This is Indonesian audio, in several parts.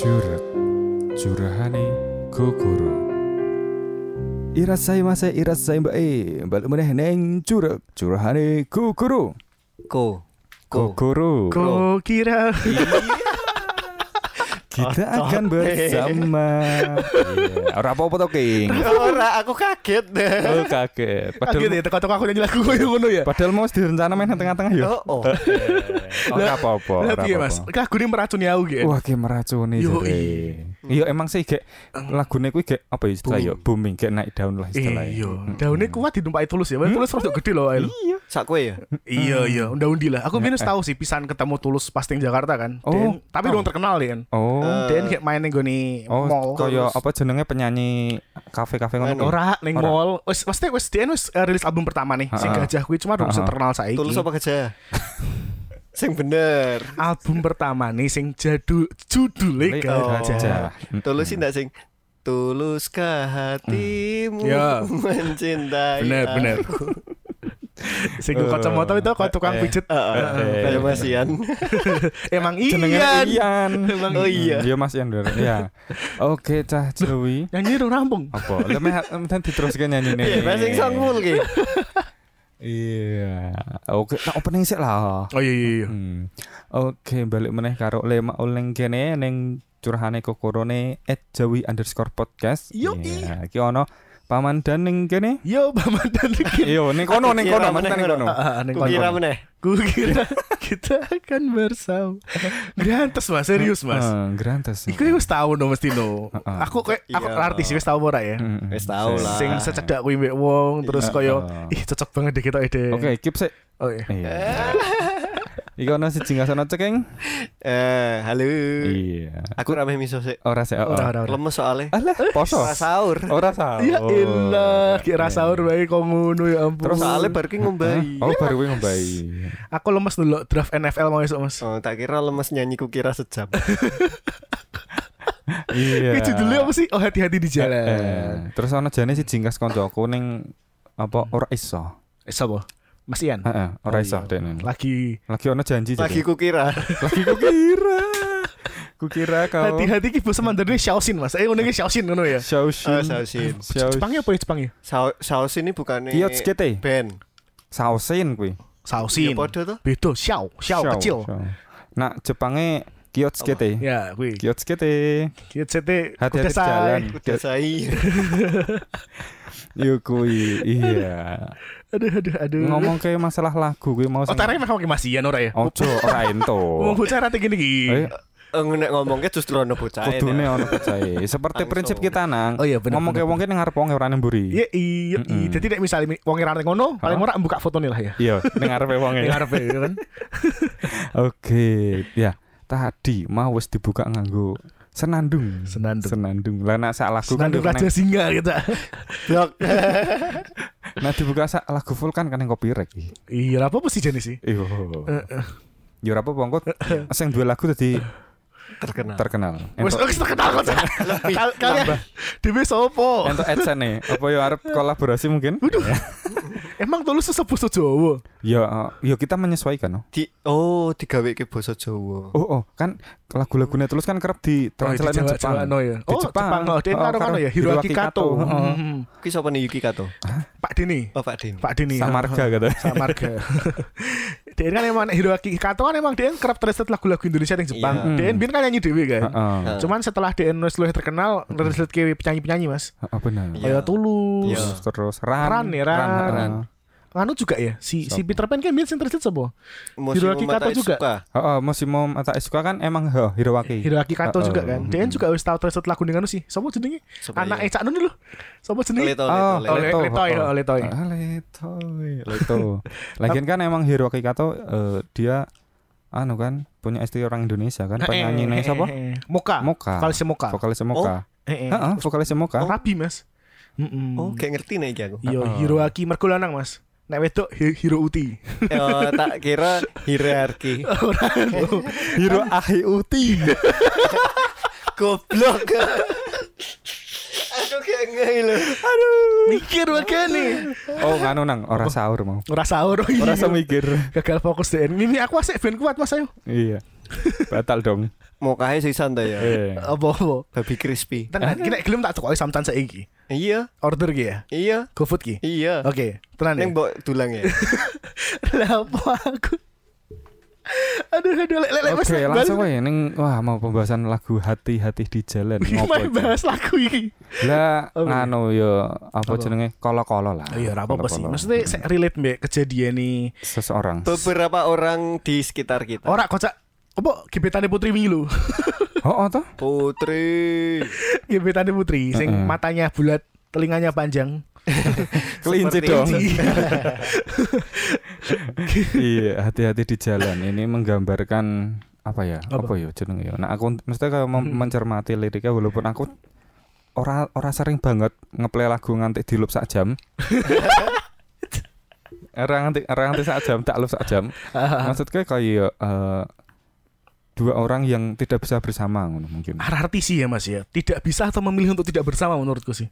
Curug Curahane Gogoro Irasai mase irasai mbak e Balik meneh neng curug Curahane Gogoro Ko. Ko. Gogoro Kau kira Kita akan bersama Iya. Ora apa-apa to King Ora, aku kaget deh. Oh kaget kaget Padahal ya teko-teko aku nyanyi lagu koyo ngono ya. Padahal mau direncana main tengah-tengah ya Oh, oh. Ora apa-apa ora Lah piye Mas? apa-apa. Lagu ini meracuni aku gitu. Wah, kayak meracuni Yo, jare. Iya, emang sih kayak lagune kuwi kayak apa ya istilah ya booming kayak naik daun lah istilahnya. Iya, daunnya kuat ditumpaki tulus ya. Wae tulus rada gede loh. Iya. Sak kowe ya? Iya iya, unda-undi lah. Aku minus tahu sih pisan ketemu tulus pas ning Jakarta kan. Oh. Tapi Oh. dong terkenal dia kan. Oh. Den kayak main ning gone Oh, mall. kaya apa jenenge penyanyi kafe-kafe ngono. Ora ning mall. Wes pasti wes dia wes eh, rilis album pertama nih. Si Ha-ha. Gajah kuwi cuma Ha-ha. terkenal saiki. Tulus apa gajah? Sing bener. Album pertama nih sing jadul judulnya Lek Gajah. Gajah. Mm-mm. Tulus sih ndak sing Tuluskah hatimu Ya. mencintai Bener bener. Sing kacamata itu kok tukang Eh. pijet. Heeh, Eh. Kayak Mas Ian. Emang iya. Ian. Emang Oh iya. Iya Mas Ian. bener. Iya. Oke, cah Jowi. Nyanyi dong rampung. Apa? Lah meh diteruskan nyanyi nih. Iya, sing songul ki. Iya. Oke, tak opening sik lah. Oh iya iya iya. Hmm. Oke, balik meneh karo lema uleng kene ning curhane kokorone @jawi underscore podcast. Yo, Iya, iki ono paman dan ning kene. Yo Paman dan Riki. Iya, ning kono ning kono, Kira maksudnya ning meneh kono. Ning Kukira kono. meneh. Kukira kita akan bersama. Grantes mas, serius mas. Heeh, grantes. Iku wis tau no mesti no. Aku kayak aku Iya. artis wis tau ora ya. Wis tau sik. lah. Sing secedak kuwi mbek wong terus Iya. koyo ih cocok banget deh kita ide. Oke, keep sik. Oh iya. Iki ono siji ngasono cekeng. Eh, halo. Iya. Aku rame miso sik. Ora sik. Ora ora ora. Lemes soalnya. Alah, poso. Ora sahur. Ora sahur. Ya elah, kira Iya. sahur bae kok ngono ya ampun. Terus soalnya baru ki ngombai. Oh, baru kuwi ngombai. Aku lemes dulu draft NFL mau esok Mas. Oh, tak kira lemes nyanyi kukira sejam. Iya. Iki judulnya apa sih? Oh hati-hati di Eh, jalan. eh. Terus ono jane si jingkas koncoku ning apa ora iso. Eh sapa? Mas Ian. Heeh, ora Oh, iso iya. Lagi Lagi ono janji Lagi jadi. kukira. Lagi kukira. Kukira kau hati-hati ki bahasa Mandarin Xiaoxin Mas. Eh ngono ki Xiaoxin ngono ya. Shaoshin. Oh. Shaoshin. Jepangnya apa ya Jepangnya? Saus ini bukannya band. Shaoshin kuwi. Shaoxin. Ya podo tuh. Beda Xiao, Xiao Shao, kecil. Nah, Jepange Kiyotsuke. Ya, kuwi. Kiyotsuke. Kita CT Hati-hati jalan. Kuda sai. Yo kuwi. Iya. Aduh aduh aduh. Ngomong kayak masalah lagu kuwi mau Oh, tarek mah Mas Ian ora ya? Ojo ora ento. Ngomong bocah rate gini iki. Eh, Eh, nek ngomongnya justru ono bocah. Kudune ono percaya. Seperti prinsip kita nang. Oh iya, bener, Ngomong kayak wong ki ning ngarep wong ora ning mburi. Iya iya. Mm-mm. iya. Jadi nek misalnya wong rate ngono, paling ora buka foto nih lah ya. Iya, ning ngarepe wong Ning ya. ngarepe ya kan. Oke, ya. Tadi mau wis dibuka nganggo senandung. Senandung. Senandung. Lah nek sak lagu kan Senandung yo Raja neng- Singa kita. Blok. Nah dibuka sak lagu full kan kan yang copyright. Iya, apa sih jenis sih? Iyo. Heeh. Ya ora apa-apa engko sing dua lagu tadi Terkenal. terkenal. Wes Entuk wes terkenal kok. Kal- Kalian dhewe sopo? entuk adsense. Apa yo arep kolaborasi mungkin? Emang tulus sesepuh Jawa. Ya, ya kita menyesuaikan. no. Di oh digawe ke basa Jawa. Oh, oh, kan lagu-lagunya terus kan kerap di translate nang Jepang. no ya. Di Oh, Jepang. Jepang. Oh, dia Oh, karo karo ya Hiroaki Kato. Kato. Heeh. Hmm. Ki sapa nih Yuki Kato? Pak Dini. Oh, Pak Din. Pak Dini. Samarga gitu. Samarga. Dia kan emang Hiroaki Kato kan emang dia kerap translate lagu-lagu Indonesia yang Jepang. Iya. Dia biar kan nyanyi dewe kan. Heeh. Heeh. Cuman setelah dia nulis luwih terkenal, translate ke penyanyi-penyanyi Mas. Heeh, benar. Kayak Tulus. Iya. Terus Ran. Ran ya, Ran. Ran. Anu juga ya, si si Siapa? Peter Pan kan translate sapa? Musim Hiroaki Mata Kato juga. Izuka. Heeh, Musimum Mata Isuka kan emang he, Hiroaki. Hiroaki Kato Heeh. juga kan. Dia juga wis tau translate lagu dengan sih. Sapa jenenge? Anak Cak Nun lho. Sapa jenenge? Leto, Oh, leto, Oh, leto. Le- Letoy, heeh. oh, Letoy. Ah, Letoy. Leto. Lagian kan emang Hiroaki Kato eh, dia anu kan punya istri orang Indonesia kan penyanyi nih siapa? Moka. Moka. Vokalisnya Moka. Vokalisnya Moka. Heeh. Vokalisnya Moka. Rapi, Mas. Mm-mm. Oh, kayak ngerti nih iki aku. Iya, Heeh. Hiroaki mergo lanang, Mas. Nek wedok Hi- Hiro Uti. Oh, tak kira hierarki. Hiro Ahi Uti. Goblok. Aduh kayak ngei lho. Mikir makane. Oh, nganu nang ora sahur mau. Ora sahur. oh Ora iya. usah mikir. Gagal fokus deh. Mimi aku asik ben kuat Mas ayo. Iya. Batal dong. mokahe sisan ta ya. Eh. Apa apa? Babi crispy. Tenan, nek gelem tak tukoki samtan saiki. Iya, Order ki ya. iya, GoFood ki. iya. Oke, tenan ya. Neng mbok dulang ya. Lah apa aku? Aduh, aduh, lek lek lek Oke, langsung wae ning wah mau pembahasan lagu hati-hati di jalan ngopo. Iki? bahas lagu iki. Lah nganu yo apa jenenge kolo-kolo lah. Oh iya, ora apa-apa sih. Maksudnya saya relate mbek kejadian nih. seseorang. Beberapa orang di sekitar kita. Ora kocak apa gebetane Putri wingi lho. Oh, oh toh? Putri. gebetane Putri sing matanya bulat, telinganya panjang. Kelinci dong. iya, hati-hati di jalan. Ini menggambarkan apa ya? Apa? Apa, ya jenenge ya? Nah, aku mesti mem- Hmm. mencermati liriknya walaupun aku ora ora sering banget ngeplay lagu nganti di loop sak jam. Ora nganti ora nganti sak jam, tak loop sak jam. Maksudnya kayak eh, dua orang yang tidak bisa bersama ngono mungkin. Arti sih ya Mas ya. Tidak bisa atau memilih untuk tidak bersama menurutku sih.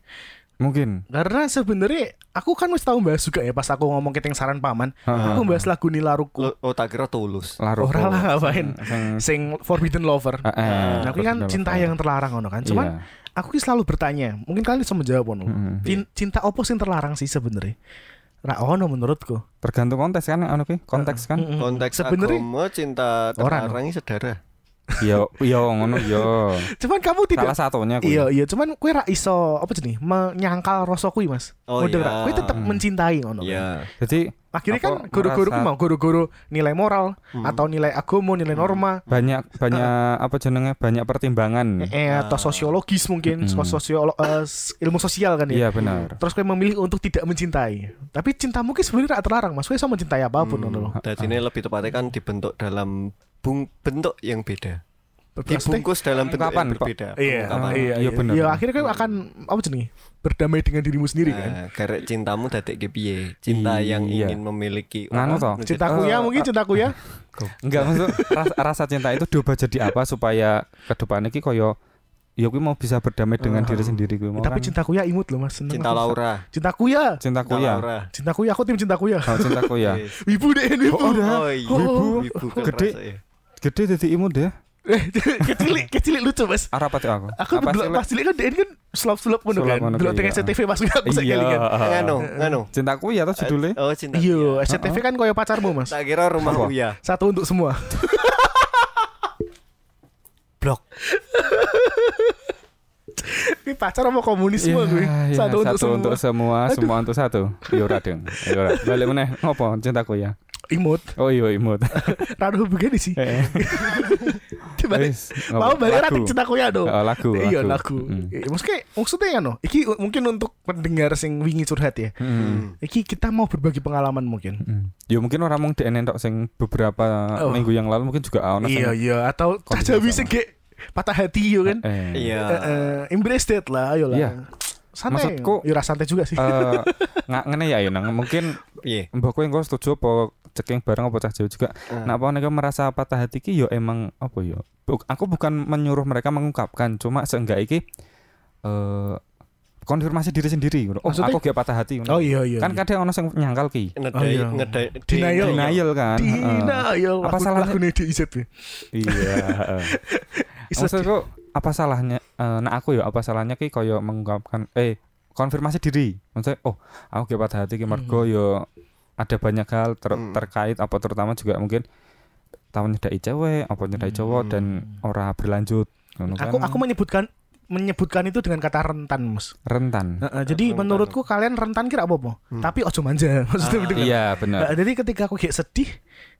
Mungkin. Karena sebenarnya aku kan mesti tahu bahas juga ya pas aku ngomong keteng saran paman. Heeh. Aku bahas lagu Nilaruku. Lo- Oh tak kira tulus. Laro. Ora lah ngapain. Sing Sing Forbidden Lover. eh, eh, Nah, aku kan cinta yang terlarang ngono kan. Cuman Iya. aku ki selalu bertanya, mungkin kalian bisa menjawab ngono. Mm-mm. Cin- Cinta opo sing terlarang sih sebenarnya? Ra ono menurutku. tergantung konteks kan anu ki konteks kan Mm-mm. Konteks sebenarnya agama cinta Orang. terlarang ini saudara. Yo yo ngono yo cuman kamu tidak salah satunya kuwi. Iya, iya, cuman kue ra iso apa jenis menyangkal rasa kuwi, Mas. Oh, Model iya. ra. Kue tetap Hmm. mencintai ngono. kan. Iya. jadi Akhirnya kan guru-guru merasa- mau guru-guru nilai moral Hmm. atau nilai agama, nilai norma, banyak banyak apa jenenge banyak pertimbangan eh atau sosiologis mungkin, Mm-mm. sosiolo eh, s- ilmu sosial kan ya. iya benar Terus kue memilih untuk tidak mencintai. Tapi cinta mungkin sebenarnya ra terlarang, Mas. Kue bisa mencintai apa pun ngono loh. Jadi ini lebih tepatnya kan dibentuk dalam bung bentuk yang beda. Dibungkus dalam bentuk Ungkapan, yang berbeda. Iya, Ungkapan. iya, Iya, iya, bener. Iya, akhirnya kue akan apa jenis berdamai dengan dirimu sendiri kan. Nah, karek cintamu dadek ke piye? Cinta yang Iya. ingin memiliki Nganu toh. Menjadi- Cintaku ya, mungkin cintaku ya. enggak maksud rasa, rasa cinta itu diubah jadi apa supaya ke depan iki koyo ya kuwi mau bisa berdamai dengan Ah. diri sendiri kuwi mau Tapi kan. cintaku ya imut loh, Mas. Seneng Cinta aku. Laura. Cintaku ya. cintaku Cinta ya Laura. Cintaku ya, aku tim cintaku ya. oh cintaku ya. Wibu deh, wibu. Oh, udah. Oh, iya. Oh, Wibu gede. Ya. gede jadi imut deh kecilik, kecilik lucu mas. arah apa tuh aku Aku apa dulu sih, pas cilik kan dia kan sulap-sulap ngono Sulap kan. ngono Dulu tengah iya. SCTV pas aku saya iya kan. Nganu, nganu. cintaku ya tuh judulnya Oh, cinta. Iya, Iya. SCTV kan koyo pacarmu mas. Tak kira rumah Apa? Uya. Satu untuk semua. Blok. Ini pacar sama komunisme Iya, gue. iya, Satu, untuk semua. untuk semua, Aduh. semua untuk satu. Iya ora deng. Iya ora. Balik meneh ngopo cintaku ya. Imut. Oh iya imut. Rada begini sih. Ngopo? mau balik rating cintaku ya dong. Oh, lagu, Iya lagu. lagu. Mm. Eh, Maksudnya maksudnya ya no. Iki mungkin untuk pendengar sing wingi curhat ya. Hmm. Iki kita mau berbagi pengalaman mungkin. Hmm. Ya mungkin orang mau DN entok sing beberapa Oh. minggu yang lalu mungkin juga ono Iya iya atau sama. sing kayak patah hati yo kan. eh, Iya. Eh, eh, embrace that lah, ayo lah. Iya. Santai. Maksudku- ya ora santai juga sih. eh, nggak ngene ya ya nang mungkin Iya. mbok kowe engko setuju apa ceking bareng apa cah jauh juga. Nah, apa mereka merasa patah hati ki yo emang apa yo? Aku bukan menyuruh mereka mengungkapkan, cuma seenggak iki eh konfirmasi diri sendiri. ngono. Oh, Maksudnya- aku gak patah hati. ngono. Oh iya iya. kan iya. kadang ono sing nyangkal ki. Ngedai, Oh, iya. ngedai, Denial. Denial kan. Dina ya Apa salahnya? lagu DIZ ya. Iya, Maksudku apa salahnya eh, nah aku ya apa salahnya ki koyo mengungkapkan eh konfirmasi diri. Maksudnya oh, aku gak patah hati ki mergo Hmm. yo ada banyak hal ter- Hmm. terkait apa terutama juga mungkin tahu nyedai cewek, apa nyedai cowok dan ora berlanjut. Ngono Hmm. Aku kan. aku menyebutkan menyebutkan itu dengan kata rentan, Mas. rentan. Heeh, jadi Rentan. menurutku kalian rentan kira apa-apa. Hmm. Tapi ojo manja. Maksudnya Ah. Iya, benar. Nah, jadi ketika aku kayak sedih,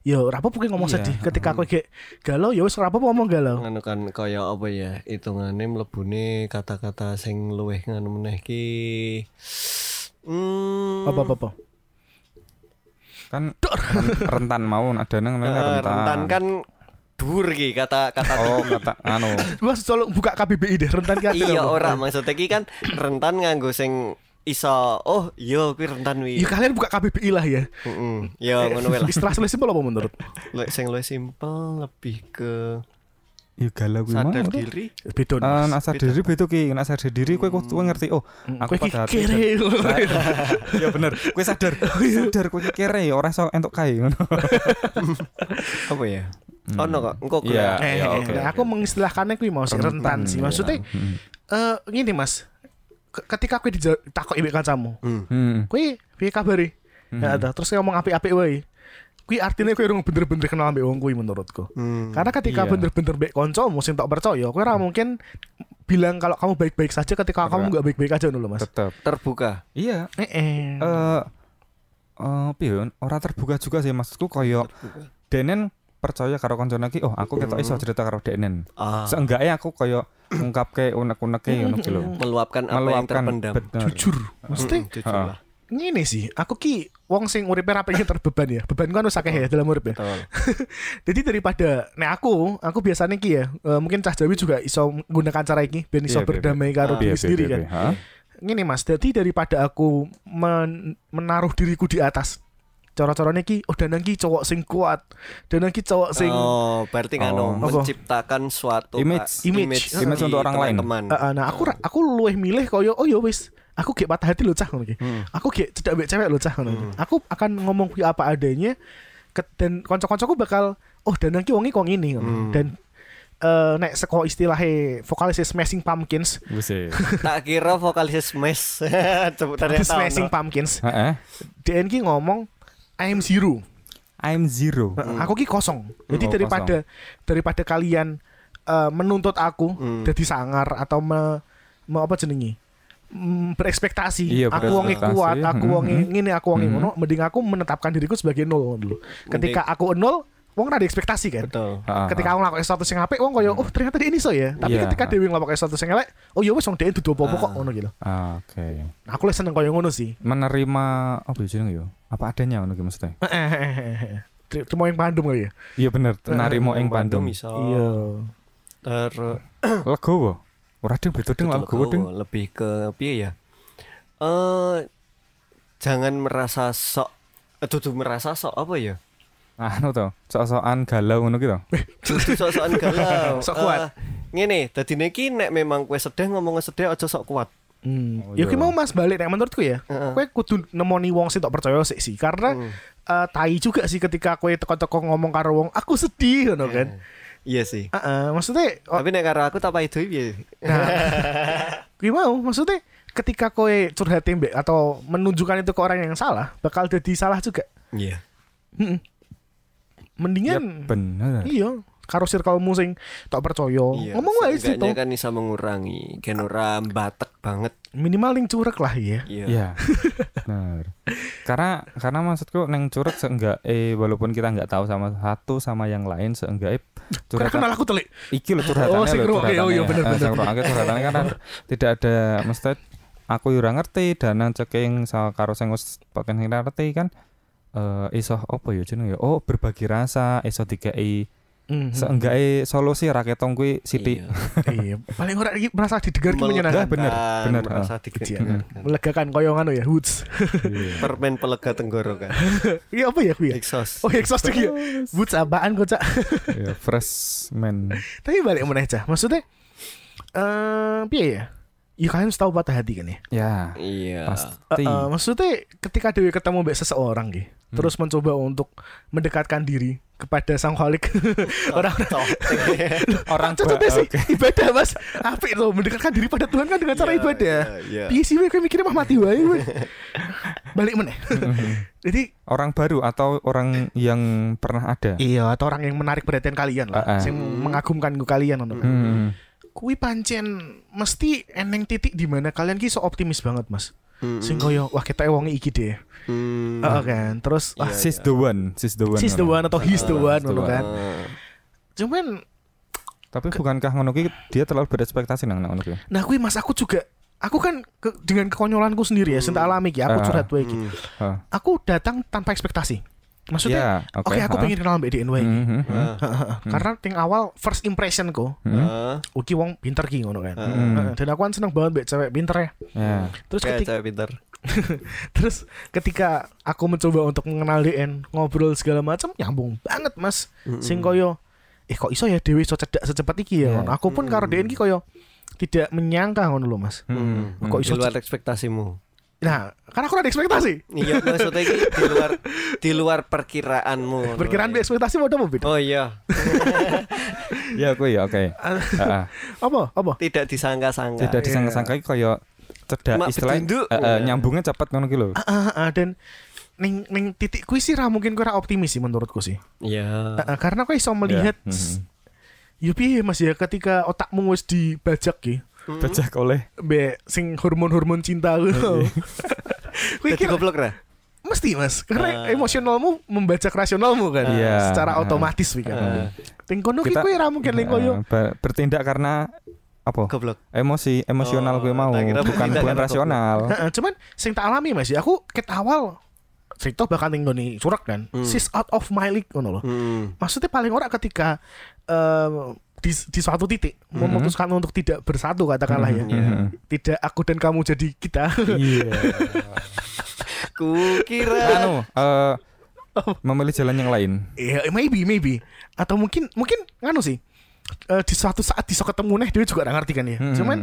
yo ora apa-apa kayak ngomong Iya. sedih. Ketika aku kayak galau, ya wis ora apa-apa ngomong galau. nganu kan kaya apa ya hitungane mlebune kata-kata sing luwih nganu meneh ki hmm Apa apa apa. Kan ren- rentan mau ada nang eh, rentan. rentan kan dhuwur ki kata kata Oh, kata anu. Mas tolong buka KBBI deh, rentan kira iya ora maksudnya ki kan rentan nganggo sing iso oh iya kuwi rentan wi Ya kalian buka KBBI lah ya. heeh ya ngono wae lah Istilah simpel apa menurut? Sing luwih simpel lebih ke Ya galau kuwi mau. sadar diri Beda. Eh, Mas. nak sadar diri beda ki, nak sadar diri kowe kudu ngerti oh, Hmm, aku pada hati kere. ya bener, kowe sadar. sadar kowe iki kere ya ora iso entuk kae ngono. apa ya Hmm. ono kok engko. Iya. Eh, ya, eh, oke, nah, oke. aku mengistilahkannya kuwi mau sih rentan sih. Maksudnya Hmm. eh gini Mas. Ke- Ketika kowe ditakok ibu kancamu, Hmm. Hmm. kowe piye kabare? Hmm. Ya ada. Terus ngomong apik-apik wae. Kuwi artinya kowe urung bener-bener kenal mbek wong kuwi menurutku. Hmm. Karena ketika Iya. bener-bener mbek kancamu sing tak percaya, kowe ora mungkin bilang kalau kamu baik-baik saja ketika Ora. kamu nggak baik-baik aja dulu Mas. Tetep. terbuka Iya. Eh, eh. Eh eh piye yo, ora terbuka juga sih maksudku koyo terbuka Denen percaya karo kancane iki, oh aku ketok iso Hmm. cerita karo Denen. ah Seenggaknya aku koyo ngungkapke unek-uneke ngono lho. meluapkan apa yang Meluapkan terpendam bener. jujur. Mesti Hmm, jujur Ah. lah ngene sih, aku ki wong sing uripe ra pengen terbeban ya. Beban kan akeh ya dalam urip ya. betul Jadi daripada nek aku, aku biasanya ki ya, eh, mungkin Cah Jawi juga iso menggunakan cara iki ben iso Iya, iya, berdamai karo Ah. diri sendiri kan. Ngene Mas, jadi daripada aku men- menaruh diriku di atas cara-caranya ki oh danang ki cowok sing kuat danang ki cowok sing oh berarti kan Oh. Menciptakan suatu Image. Image. Image di untuk orang lain. Ah, ah, nah aku ra- aku luwih milih koyo oh ya wis aku gek patah hati lo cah ngono. Hmm. Aku gek cedak mbek cewek lo cah ngono. Hmm. Aku akan ngomong kuwi apa adanya ke, dan kanca-kancaku bakal oh danang ki wongi kok ngene. Hmm. Dan eh nek seko istilahnya vokalis Smashing Pumpkins, Wis e. tak kira vokalis Smash ternyata Smashing. Pumpkins, Heeh. DN ki ngomong I am zero. I'm zero. Nah, Aku ki kosong. Jadi Oh, daripada daripada kalian eh, menuntut aku Hmm. jadi sangar atau me, me apa jenengi? Mm, berekspektasi. Iya, aku berekspektasi. kuat, aku Mhm. wonge ngene, aku wonge Mhm. ngono, mending aku menetapkan diriku sebagai nol dulu. Ketika aku nol, wong ora ada ekspektasi kan. betul ha. Ketika aku ngelakuin sesuatu sing apik, wong koyo oh ternyata dia ini so ya. Tapi Iya. ketika Dewi ngelakuin sesuatu sing elek, oh ya wis wong dia dudu apa-apa kok Ah. ngono gitu. Ah, Oke. Aku les seneng koyo ngono sih. Menerima apa ya jeneng yo? Apa adanya ngono ki maksudnya? Cuma yang pandem kali ya. Iya bener, narimo ing pandem. iso Iya. ter Legowo. Ora ding beda ding legowo ding. legowo. lebih ke piye ya eh jangan merasa sok eh dudu merasa sok apa ya Anu to, sok-sokan galau ngono ki to. dudu sok-sokan galau Sok kuat. Eh, ngene dadine iki nek memang kowe sedih ngomong sedih aja sok kuat Hmm. Oh, ya iya. ki mau Mas balik nek menurutku ya. Heeh. Kowe kudu nemoni wong sing tak percaya sik sih karena Hmm. eh, tai juga sih ketika kowe teko-teko ngomong karo wong aku sedih ngono kan. Iya sih Heeh, maksudnya oh, tapi nek karo aku tak paido piye nah, kuwi mau maksudnya ketika kowe curhat mbek atau menunjukkan itu ke orang yang salah bakal jadi salah juga. iya Heeh. Ya Mendingan bener. iya karo circlemu sing tak percaya. Iya, Ngomong wae sih to. kan bisa mengurangi gen ora batek banget Minimal ning curek lah ya. iya Iya. Bener. Karena karena maksudku neng curug seenggak eh walaupun kita nggak tahu sama satu sama yang lain seenggak eh Karena kenal aku telik. iki lo curhatannya Oh, sing ngrungokne. Oh, iya, bener, Eh, bener. sing ngrungokne curhatannya kan tidak ada mesti aku yo ora ngerti dan ceking karo sing wis sing ngerti kan eh iso apa ya jeneng ya oh berbagi rasa iso Mhm. seenggaknya solusi ra ketong kuwi sithik Iya. iya, paling ora iki merasa didengar ki menyenangkan. bener, bener. merasa Iya. digencarkan. Melegakan koyo ngono ya, hoots. Iya. permen pelega tenggorokan Iya apa ya kuwi ya? exhaust Oh, exhaust iki ya. Boots apaan kok, Cak? Iya, fresh man Tapi balik meneh, Cak. Maksudnya eh piye ya? Ya kalian harus tahu patah hati kan ya. ya iya Eh, pasti maksudnya ketika Dewi ketemu mbak seseorang gitu, terus mencoba untuk mendekatkan diri kepada sang khalik orang-orang orang contohnya sih oke. ibadah mas apik loh mendekatkan diri pada Tuhan kan dengan cara Iya, ibadah iya, iya. Piye sih kowe mikirnya mah mati wae. Balik meneh. Jadi orang baru atau orang yang pernah ada iya atau orang yang menarik perhatian kalian lah, Ah, ah. sing mengagumkan ku kalian ngono. Hmm. Kuwi pancen mesti eneng titik di mana kalian ki so optimis banget, Mas. Mm, Sing koyo wah kita wonge iki deh. mm. Heeh kan. Terus wah Iya, She's iya. the one, she's the one. she's the one atau he's the Ah, one ngono kan. Cuman Tapi bukankah ngono ki dia terlalu berekspektasi nang ngono ki? nah kuwi Mas aku juga aku kan ke- dengan kekonyolanku sendiri ya, sing tak alami ki, aku Ah. curhat wae ki. mm. Ah. Aku datang tanpa ekspektasi. Maksudnya, Ya, oke aku ah. pengen kenal Mbak DN wae. iki. Mhm, mhm. Ah, Karena ting awal first impression ku, Mhm. ah. Uki wong pinter ki ngono kan. Hmm. Heeh, Dan aku kan seneng banget mbek cewek pinter ya. Ya. Terus kayak ketika cewek pinter terus ketika aku mencoba untuk mengenal DN, ngobrol segala macam nyambung banget, Mas. Mm-mm. Sing koyo eh kok iso ya dewi iso cedak secepat iki ya. Ngono. Aku pun karo Hmm. DN iki koyo tidak menyangka ngono lho Mas. Hmm. Hmm. Kok Di iso luar ekspektasimu. Nah, karena aku ada ekspektasi. Iya, maksudnya iki di luar di luar perkiraanmu. Perkiraan Ngono. ekspektasi mau apa beda? Oh iya, Ya aku ya oke. Heeh. Apa? Apa? tidak disangka-sangka. Tidak disangka-sangka iki koyo cedak eh, eh, nyambungnya cepat ngono ki lho. Ah, ah, ah, dan ning ning titik kuwi sih ra mungkin ra optimis sih menurutku sih. Iya. Karena kowe iso melihat Ya, mhm. Ya piye Mas ya ketika otakmu wis dibajak ki Hmm. Bajak oleh be sing hormon-hormon cinta ku. Kuwi goblok ra? mesti Mas, karena Ah. emosionalmu membajak rasionalmu kan. Iya. Secara Ah. otomatis wi kan. Ah. Ting kono ki Kita- kowe ra mungkin ling koyo eh, ba- bertindak karena apa? Goblok. Emosi, emosional Oh, gue mau, bukan bukan karena rasional. Heeh, cuman sing tak alami Mas ya aku ket awal cerita bahkan ning gone surak kan. Hmm. Sis out of my league ngono loh. Hmm. Maksudnya paling ora ketika eh, di, di suatu titik Mhm. memutuskan untuk tidak bersatu katakanlah ya. Mhm. Iya. Tidak aku dan kamu jadi kita. Iya. Ku kira anu, eh memilih jalan yang lain. Iya, maybe, maybe. Atau mungkin, mungkin nganu sih. eh, di suatu saat bisa ketemu nih dia juga gak ngerti kan ya. Hmm. Cuman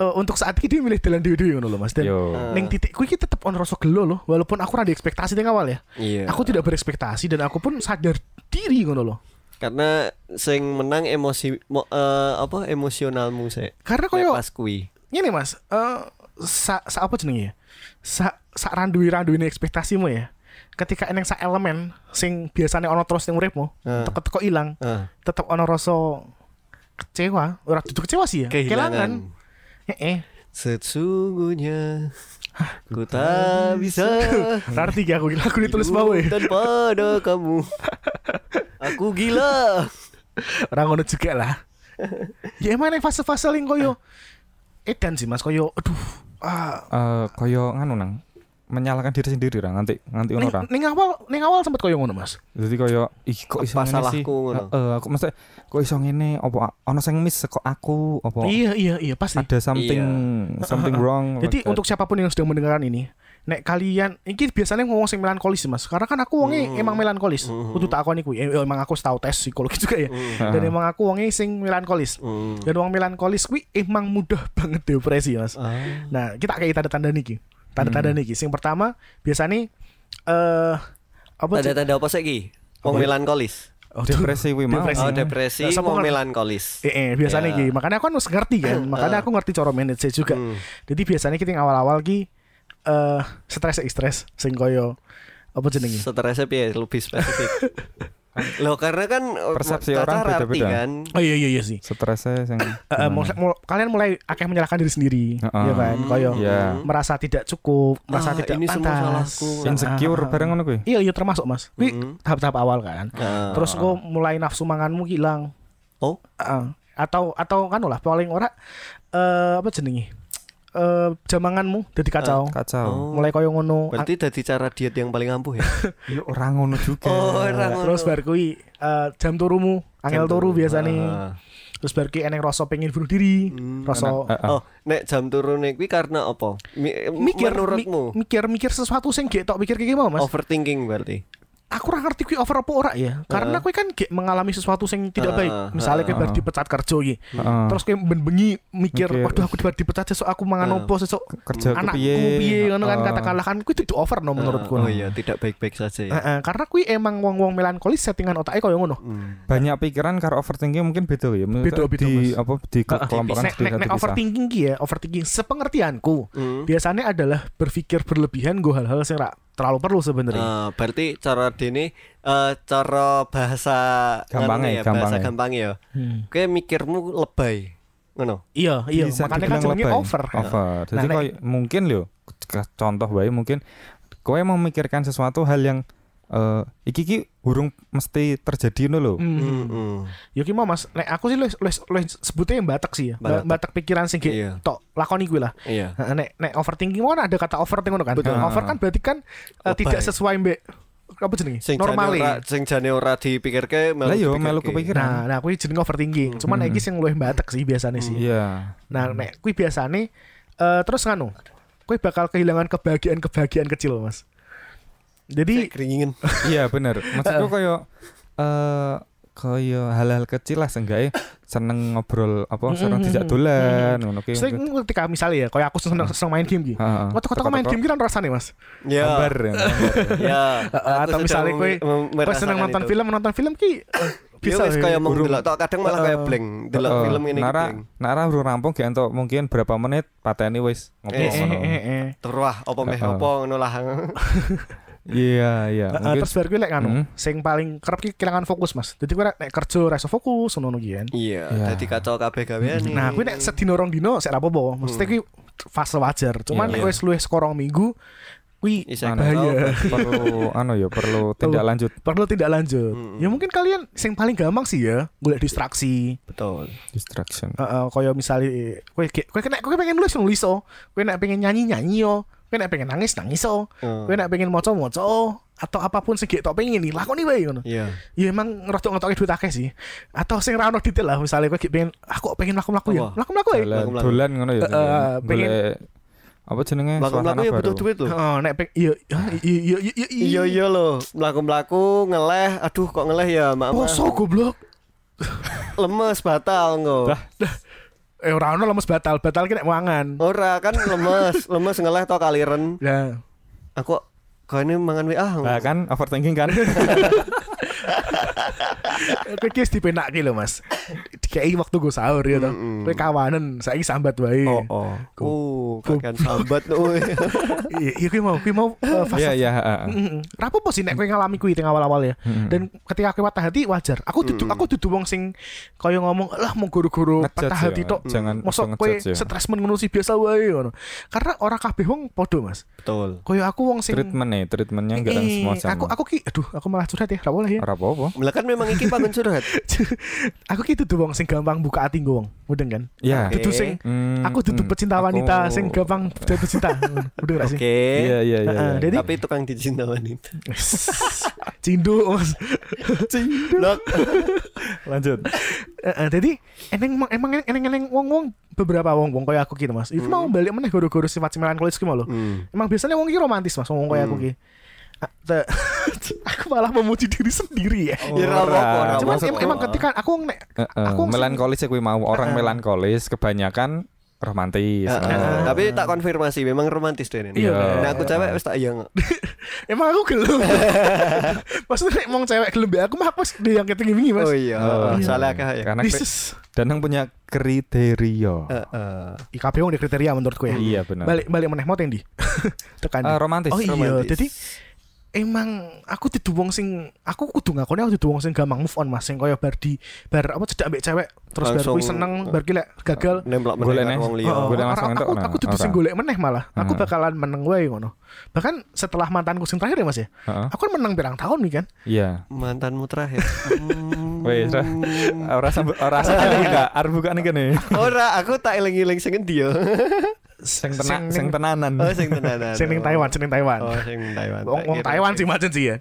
eh, untuk saat ini dia milih jalan dewe-dewe ngono loh Mas. Dan Yo. Ning titik kuwi iki tetep ono rasa gelo loh walaupun aku ada ekspektasi ning awal ya. Iya. Aku tidak berekspektasi dan aku pun sadar diri ngono loh. Karena sing menang emosi mo, eh, apa emosionalmu sih. Karena koyo pas kui. ngene Mas, eh sa, sa apa jenenge ya? Sa sa randuwi-randuwine ekspektasimu ya. Ketika eneng sa elemen sing biasanya ono terus ning uripmu, Ah. teko-teko ilang, Ah, tetep ono rasa kecewa, ora duduk kecewa sih ya. kehilangan. Heeh. Sesungguhnya ku tak bisa Arti ki aku aku ditulis ya. tanpa ada kamu. Aku gila. Ora ngono juga lah. ya emang ning fase-fase ling koyo edan sih Mas koyo aduh ah Eh koyo nganu nang menyalahkan diri sendiri ra nganti nganti ono ning, ra. ning awal ning awal sempet koyo ngono Mas. Jadi koyo ih kok iso ngene sih? ngono? Aku mesti kok iso ngene apa ono sing miss kok aku apa Iya iya iya pasti. ada something something wrong. Jadi like untuk siapa pun yang sedang mendengarkan ini, nek kalian ini biasanya ngomong sing melankolis Mas. Karena kan aku wonge Hmm. emang melankolis. Hmm. Kudu tak akoni kuwi. Eh, emang aku tahu tes psikologi juga ya. Hmm. Dan emang aku wonge sing melankolis. Hmm. Dan wong melankolis kuwi emang mudah banget depresi, Mas. Ah. Nah, kita kayak tanda-tanda niki. Hmm. Tanda-tanda niki. Sing pertama biasanya eh apa sih? Tanda-tanda apa sih ki? Wong Apa? melankolis. Oh, depresi kuwi mau. Depresi. Oh, depresi Nah, ngerti. melankolis. Eh, eh biasanya Ya. ki. Makanya aku harus ngerti kan. Makanya aku ngerti cara manage juga. Hmm. Jadi biasanya kita yang awal-awal ki eh stres stres sing koyo apa jenenge? Stresnya piye lebih spesifik. Loh karena kan eh, Persepsi orang beda-beda. kan. Oh iya iya iya sih. Stresnya sing Eh, eh, mul- mul- kalian mulai akeh menyalahkan diri sendiri, Heeh. ya kan? Koyo Iya. merasa tidak cukup, merasa Ah, tidak ini semua pantas. salahku. insecure Ah, ah, ah. bareng ngono kuwi. Iya iya termasuk mas. Kuwi Mm-mm. tahap-tahap awal kan. Ah. Terus kok mulai nafsu manganmu hilang. Oh. Heeh. atau atau kan lah paling ora eh apa jenenge? Eh jamanganmu jadi kacau. Kacau. Oh. Mulai koyo ngono. Berarti dari cara diet yang paling ampuh ya. Ya ora ngono juga. Oh, ora ngono. Terus bar kuwi eh, jam turumu, angel Jam turu turu. biasanya. Ah. Terus bar kuwi eneng rasa pengen bunuh diri. Hmm. Rasa. Eh, eh. Oh, nek jam turun kuwi karena apa? Mi- mikir menurutmu mi- mikir mikir sesuatu sing gak tok pikir kayak mau Mas. overthinking berarti. Aku ora ngerti kuwi over apa ora ya karena kuwi kan gak mengalami sesuatu yang tidak baik misalnya kuwi heeh. bar dipecat kerja iki terus kuwi ben-bengi mikir Mikir. waduh aku bar dipecat sesuk aku mangan opo sesuk kerja anakku piye? piye ngono kan katakanlah kan kuwi itu over no menurutku Oh iya, tidak baik-baik saja ya. Heeh, karena kuwi emang wong-wong melankolis settingan otaknya koyo ngono Hmm. banyak pikiran karo overthinking mungkin beda ya. Beda, beda, di Mas. apa di Heeh. kelompokkan nek nek nek overthinking ki ya overthinking sepengertianku Hmm. biasanya adalah berpikir berlebihan gue hal-hal sing ra terlalu perlu sebenarnya Ah, berarti cara dene eh cara bahasa Gampangnya, nganu ya, bahasa gampangnya. gampangnya ya. Hmm. Kayak mikirmu lebay. Ngono. iya iya Bisa makanya kan jenenge over Over. Jadi Nah, koyo mungkin lho contoh wae mungkin kowe memikirkan sesuatu hal yang eh iki ki burung mesti terjadi ngono lho. Hmm. Hmm, hmm. Ya ki mau Mas, nek aku sih les les, les sebutnya yang batak sih ya. Ba- Batak. Batak pikiran sing Iya. tok lakoni gue lah. Iya. Nah, nek nek overthinking kan ada kata overthink ngono kan. Betul. Over kan berarti kan uh, tidak sesuai mbek apa jenenge? Sing Normal jane ora sing jane ora dipikirke melu yo dipikirke. melu kepikiran. Nah, nah kuwi jenenge overthinking. Cuman Hmm. iki sing luwih batak sih biasanya sih. Iya. Nah, nek kuwi biasane eh terus nganu, kuwi bakal kehilangan kebahagiaan-kebahagiaan kecil, Mas. Jadi Saya keringin. Iya bener Maksudku koyo eh kaya hal-hal kecil lah seenggaknya seneng ngobrol apa seneng mm, dolan ngono ki. Sing ketika misalnya ya, kayak aku seneng seneng main game gitu. Heeh. Kota-kota main game gitu kan rasanya mas. Ya. Gambar ya. Ya. Aku atau misalnya kowe seneng nonton film nonton film ki eh, Bisa wis ya. kayak mau delok tok kadang malah kayak blank. Delok film ini Nara, blank. Nara baru rampung gak entuk mungkin berapa menit pateni wis ngobrol Eh, Eh, ngono. eh, eh, eh. Terus apa meh apa ngono lah. Iya, iya. Heeh, Mungkin terus baru gue lek anu, Hmm. sing paling kerep ki kehilangan fokus mas. Jadi gue nek kerja rasa fokus ngono ki kan. Iya, Ya. dadi kacau kabeh gawean nih. Nah, gue nek sedino rong dino sik apa-apa. Maksudnya Hmm. ki fase wajar. Cuman Iya. nek wis luwih sekorong minggu kuwi Isa Anu, kacau. bahaya. perlu anu ya perlu tindak lanjut perlu tidak lanjut. Mm-mm. Ya mungkin kalian sing paling gampang sih ya, golek distraksi. Betul. distraction. Heeh, kaya misalnya kowe kowe kena kowe pengen nulis nulis oh. Kowe nek pengen nyanyi nyanyi oh. Kowe nek pengen nangis nangis oh. Oh. Kowe nek pengen maca maca oh. Atau apa pun sing gek tok pengen nih, lakoni wae ngono. Iya. Ya emang ngerotok-ngerokke duit akeh sih. Atau sing ra ono detail lah, misalnya kowe pengen aku pengen mlaku-mlaku ya. Apa? Mlaku-mlaku ya. Dolan ngono ya. Pengen- apa jenenge? Mlaku-mlaku suasana ya butuh duit loh. Oh, nek peng iya iya iya iya iya. Iya iya loh, mlaku-mlaku ngeleh, aduh kok ngeleh ya, mak Poso goblok. lemes batal ngo. Dah. Eh ora ono lemes batal, batal ki nek mangan. Ora kan lemes, lemes ngeleh to kaliren. Lah, Aku kau ini mangan WA. Nah, kan overthinking kan. kowe ki wis lho, Mas. Dikai waktu go sahur ya to. Mm-mm. Kowe kawanan, saiki sambat wae. Oh oh. Oh, kakek sambat tuh. Iya, iya kowe mau, kowe mau eh, fase Iya, iya. Rapopo sih nek kowe ngalami kuwi teng awal-awal ya. Mm-mm. Dan ketika kowe patah hati wajar. Aku dudu Mm-mm. aku dudu wong sing kaya ngomong, "Lah mau guru-guru patah ya, hati tok." Jangan Mosok ngejudge ya. stres men ngono sih biasa wae ngono. Karena ora kabeh wong padha, Mas. Betul. Kaya aku wong sing treatment nih, treatmentnya enggak Eh, semua sama. Aku aku ki aduh, aku malah curhat ya, ra boleh ya. Ora apa-apa. Lah kan memang iki panggon curhat. aku ki dudu wong sing gampang buka ati nggo wong. Mudeng kan? Iya. Dudu sing Hmm, aku dudu hmm. pecinta Aku- wanita sing gampang jatuh cinta. Mudeng gak sih? Oke. Iya, iya, iya. Iya. jadi- Tapi tukang dicinta wanita. Cindo, Mas. Lok. Lanjut. Heeh, jadi eneng emang emang eneng eneng wong wong beberapa wong wong kayak aku gitu mas. Itu mau balik meneh guru-guru sifat si melankolis ki mau lho. Hmm. Emang biasanya wong ki romantis mas wong kayak aku Hmm. ki. Te- aku malah memuji diri sendiri ya. Ya, ora apa-apa, ora Cuman em- emang ketika aku nek Aku melankolis ya kuwi mau orang melankolis kebanyakan romantis. Heeh, Heeh. Tapi tak konfirmasi memang romantis deh ini. Iya. Nah aku cewek wis tak iya. emang aku gelem. Maksudnya nek wong cewek gelem aku mah aku wis yang ketinggi wingi mas. Oh iya. Oh, iya. Soalnya akeh ya. Karena. Danang punya kriteria. Heeh. IKP wong di kriteria menurutku ya. Iya benar. Balik balik meneh mau tendi. Tekan. Di. romantis. Oh iya, romantis. jadi emang aku dudu wong sing aku kudu ngakoni aku dudu wong sing gampang move on Mas, sing kaya bar di bar apa cedak ambek cewek terus bar Langsung, kuwi seneng, bar ki lek gagal. Nemplak Golek meneh neh. wong liya. Golek ora- langsung aku, entuk, nah, aku dudu sing ora. golek meneh malah. Aku bakalan meneng wae ngono. Bahkan setelah mantanku sing terakhir ya Mas ya. Aku kan menang pirang tahun nih kan. Iya. Mantanmu terakhir. Hmm. Wes, ra- ora sampe ora enggak nih kene. Ora, aku tak eling-eling sing endi yo. Sing tenan Sing- tenanan. Oh, sing tenanan. Sing ning Taiwan, sing ning Taiwan. Oh, sing Taiwan. Wong wong Taiwan sih macen sih ya.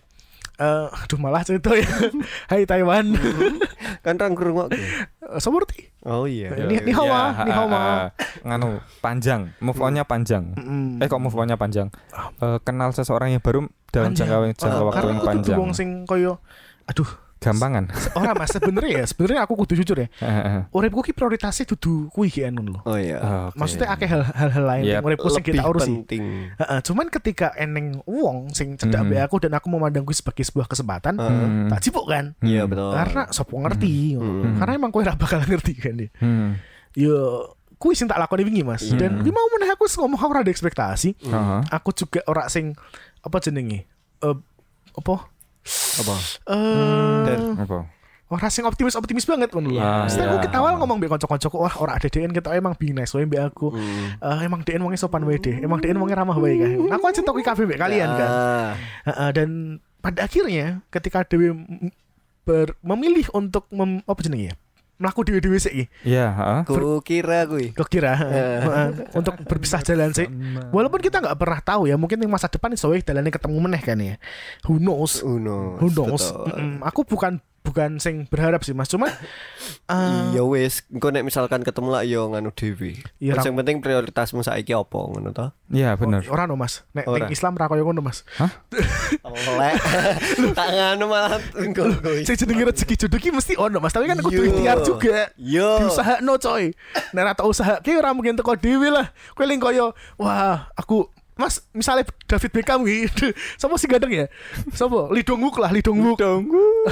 Eh, aduh malah cerita ya. Hai Taiwan. Kan orang krungokke. Eh, Seperti. Oh iya. Ni- ni hao Iya, ma, ni hao ma. eh, nganu panjang, move on-nya panjang. Mm. Eh kok move on-nya panjang? Eh, kenal seseorang yang baru dalam Panjang. jangka jangka Oh, waktu karena yang aku dudu panjang. wong sing koyo aduh Gampangan. Ora mas sebenarnya ya sebenarnya aku kudu jujur ya uripku ki prioritasnya dudu kuwi ki anu lho Oh iya. Oke. maksudnya akeh hal- hal-hal lain Yep. yang uripku sing kita urusi penting. Heeh, cuman ketika eneng wong sing cedak be aku dan aku memandang kuwi sebagai sebuah kesempatan. Hmm. tak cipuk kan Iya Hmm. betul. karena sopo ngerti Mhm. karena emang kowe ora bakal ngerti kan ya Hmm. yo kuwi sing tak lakoni wingi mas Iya. dan kuwi mau meneh aku ngomong aku ora ada ekspektasi Heeh. aku juga ora sing apa jenenge Eh, apa Apa? eh Apa? Ora sing optimis optimis banget ngono lho. Ah, Maksudnya aku iya. kita awal ngomong mbek kanca-kancaku, wah ora ada DN kita emang being nice wae mbek aku. Hmm. Eh, emang DN wongnya sopan wae deh. Emang DN wongnya ramah wae kan. Aku aja tok kabeh mbek kalian kan. Heeh, dan pada akhirnya ketika Dewi ber- memilih untuk mem, apa jenenge ya? Melaku dewi-dewi sik iki. Iya, heeh. Ku kira kuwi. Kok kira heeh, untuk berpisah jalan sih. Walaupun kita nggak pernah tahu ya, mungkin yang masa depan iso wae dalane ketemu meneh kan ya. Who knows? Uno. Who knows? Betul. Mm-mm. Aku bukan bukan sing berharap sih Mas. Cuma eh, Iya wis, engko nek misalkan ketemu lah yo nganu dhewe. Iya, Sing penting prioritasmu saiki apa ngono to? Iya bener. ora no Mas. Nek ning Islam ra koyo ngono Mas. Oleh. Tak nganu malah engko Sing jenenge rezeki jodoh ki mesti ono Mas, tapi kan kudu ikhtiar juga. Yo. Diusahakno coy. Nek ora tak usahake ora mungkin teko dhewe lah. Kowe ling koyo wah, aku Mas, misalnya David Beckham gitu, siapa sih ganteng ya? Siapa? Lee Dong Wook lah, Lee Dong Wook.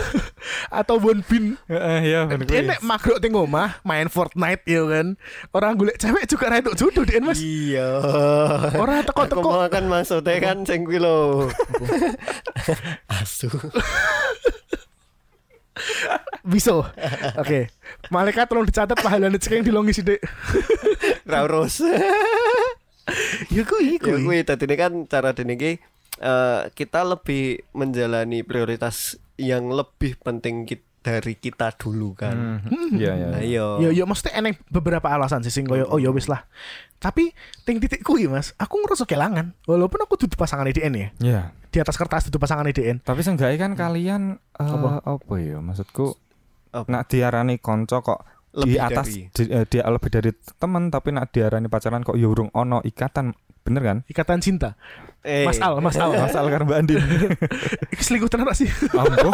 Atau Won Bin. Iya bener. Dia nek makro ting omah main Fortnite ya kan. Orang golek cewek juga ra entuk jodoh dia Mas. Iya. Orang Aku teko-teko mau kan maksudnya kan sing kuwi lho. Asu. bisa. Oke. Malaikat tolong dicatat pahalane cek yang dilongi sithik. Ra urus. Ya kuwi Ya kuwi. kuwi tadi ini kan cara dene iki eh, kita lebih menjalani prioritas yang lebih penting ki- dari kita dulu kan. Hmm, Iya iya. Nah, iya. Ya ya maksudnya eneng beberapa alasan sih sing koyo oh ya wis lah. Tapi ting titik kuwi Mas, aku ngerasa kelangan. Walaupun aku dudu pasangan IDN ya. Iya. Di atas kertas dudu pasangan IDN. Tapi seenggaknya kan kalian eh, Apa? apa? ya maksudku Apa? nak diarani konco kok Lebih di atas dari- di- eh, dia lebih dari teman tapi nak diarani pacaran kok ya urung ono ikatan bener kan? Ikatan cinta. Eh, Mas Al, Mas Al. Masal karo Mbak Andin. Selingkuh tenan sih? Ambo.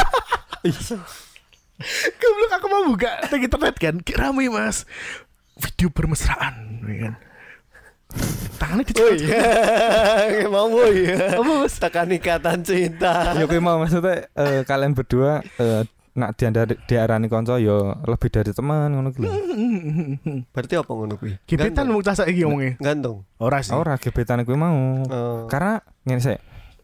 Goblok aku mau buka di internet kan, rame mas Video bermesraan ya kan Tangannya Oh di iya. Mau ya. Apa mas? Tekan ikatan cinta. ya mau maksudnya eh, kalian berdua eh, nak diandari, diarani konco ya lebih dari teman ngono lho. Berarti apa ngono kuwi? Gebetan mau casa iki ngomongnya Gantung. Ora sih Ora gebetan kuwi mau. Oh. Karena ngene sih.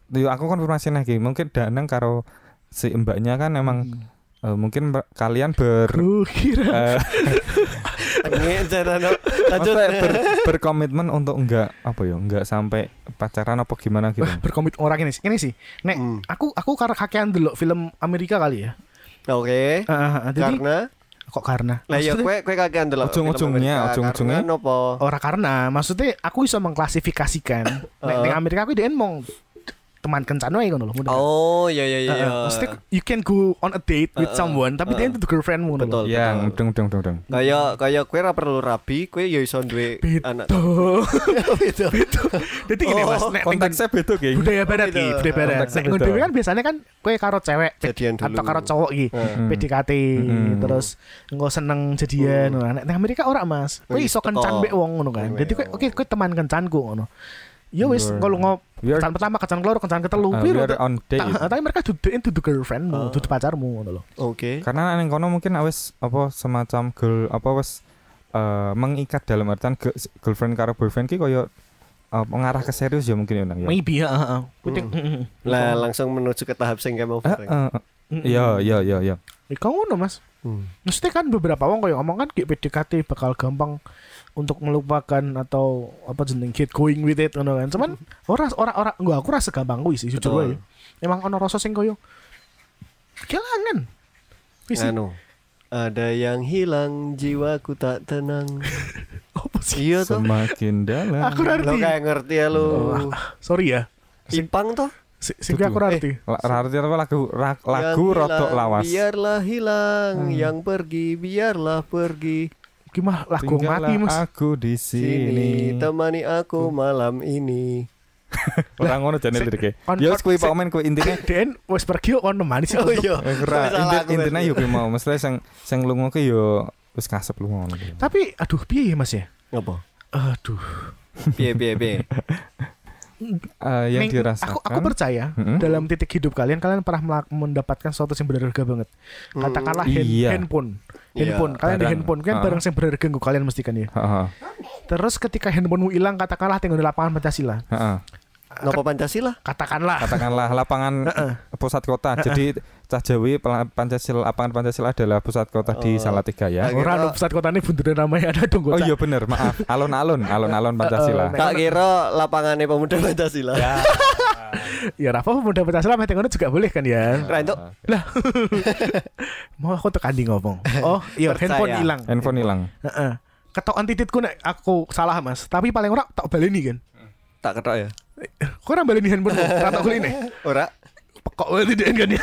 Yo aku konfirmasi lagi, mungkin Danang karo si mbaknya kan emang eh, mungkin ber- kalian ber kira maksudnya ber- berkomitmen untuk enggak apa ya, enggak sampai pacaran apa gimana gitu. Berkomit orang ini sih Ini sih Nek Hmm. aku aku karena kakean dulu film Amerika kali ya Oke. Ah, ah, ah. Jadi Karena kok karena lah ya Maksudnya- kowe kowe kakean delok. Ujung-ujungnya, Amerika. ujung-ujungnya. Karena nopo? Ora karena maksudnya aku bisa mengklasifikasikan Nek Uh. ning Amerika aku dia mau teman kencan wae ngono lho. Oh, iya iya iya. Maksudnya you can go on a date with Uh, uh, someone tapi uh, dia itu girlfriendmu ngono lho. Betul. Yang betul. deng deng deng deng. Kayak kayak kowe ora perlu rabi, kowe ya iso duwe anak. Beda. Jadi gini Oh, Mas, nek ning Konteksnya beda kayak. budaya barat iki, budaya barat. Nek dhewe kan biasanya kan kowe karo cewek atau karo cowok iki. Hmm. PDKT Hmm. terus engko seneng jadian ngono. Nek Amerika ora Mas. Kowe iso kencan mbek wong ngono kan. Jadi kowe oh. oke kowe teman kencanku ngono. Ya wis kalau ngop kencan pertama, kencan keloro, kencan ketelu. uh, on date. ta- Tapi mereka duduin dudu girlfriendmu, Oh. dudu pacarmu ngono lho. Oke. Karena neng kono mungkin awes apa semacam girl apa wes eh, mengikat dalam artian girlfriend karo boyfriend ki koyo eh, mengarah ke serius ya mungkin ya nang ya. Maybe heeh Hmm. Lah langsung menuju ke tahap sing mau Eh, eh, Iya iya iya iya. Iku ngono Mas. Hmm. Maksudnya kan beberapa orang kayak ngomong kan kayak PDKT bakal gampang untuk melupakan atau apa jeneng get going with it ngono kan. Cuman ora ora ora enggak aku rasa gampang kuwi sih jujur wae. Emang ono rasa sing koyo kelangan. Wis. Anu. Ada yang hilang jiwaku tak tenang. apa sih? iya toh. Semakin dalam. Aku ora Lo ngerti. kayak ngerti ya lu. Oh, Sorry ya. Sing Ipang toh. sing sing aku ora ngerti. La- Arti apa lagu lagu rotok lawas. Biarlah hilang, Hmm. yang pergi biarlah pergi. Gimana lagu mati Mas. aku di Sini sini. temani aku malam ini. Orang ngono jane lirike. Ya wis kuwi Pak Men kuwi intine Den wis pergi kok ono manis sih. Oh iya. Ora, intine yo kuwi mau mesti sing sing lunga ki yo wis kasep lunga ngono. Tapi aduh piye ya Mas ya? Apa? Aduh. Piye piye piye. Eh, yang Neng- dirasakan Aku aku percaya Mm-mm. dalam titik hidup kalian kalian pernah mendapatkan sesuatu yang berharga banget. Katakanlah Hmm, hand- iya. handphone. Iya, Handphone. Kalian di barang. handphone kan Ah. barang yang berharga nggo kalian mesti kan ya. Heeh. Terus ketika handphonemu hilang katakanlah tinggal di lapangan Pancasila. Heeh. Nopo Pancasila? Katakanlah. Katakanlah lapangan pusat kota. Jadi Cah Jawi Pancasila lapangan Pancasila adalah pusat kota di Oh. Salatiga ya. Akhirnya- Orang pusat kota ini bunturan namanya ada dong Oh iya bener, maaf. Alun-alun, alun-alun Pancasila. Eh, Tak kira lapangannya pemuda Pancasila. Ya. Ya Rafa pemuda Pancasila mah ngono juga boleh kan ya. Ra itu Mau aku tekan di ngomong. Oh, iya handphone hilang. Handphone hilang. Heeh. Ketokan tititku nek aku salah Mas, tapi paling ora tak baleni kan. tak ketok ya. Kok ora baleni handphone? Ora tak golek nih. Ora. pekok wae DN kan ya.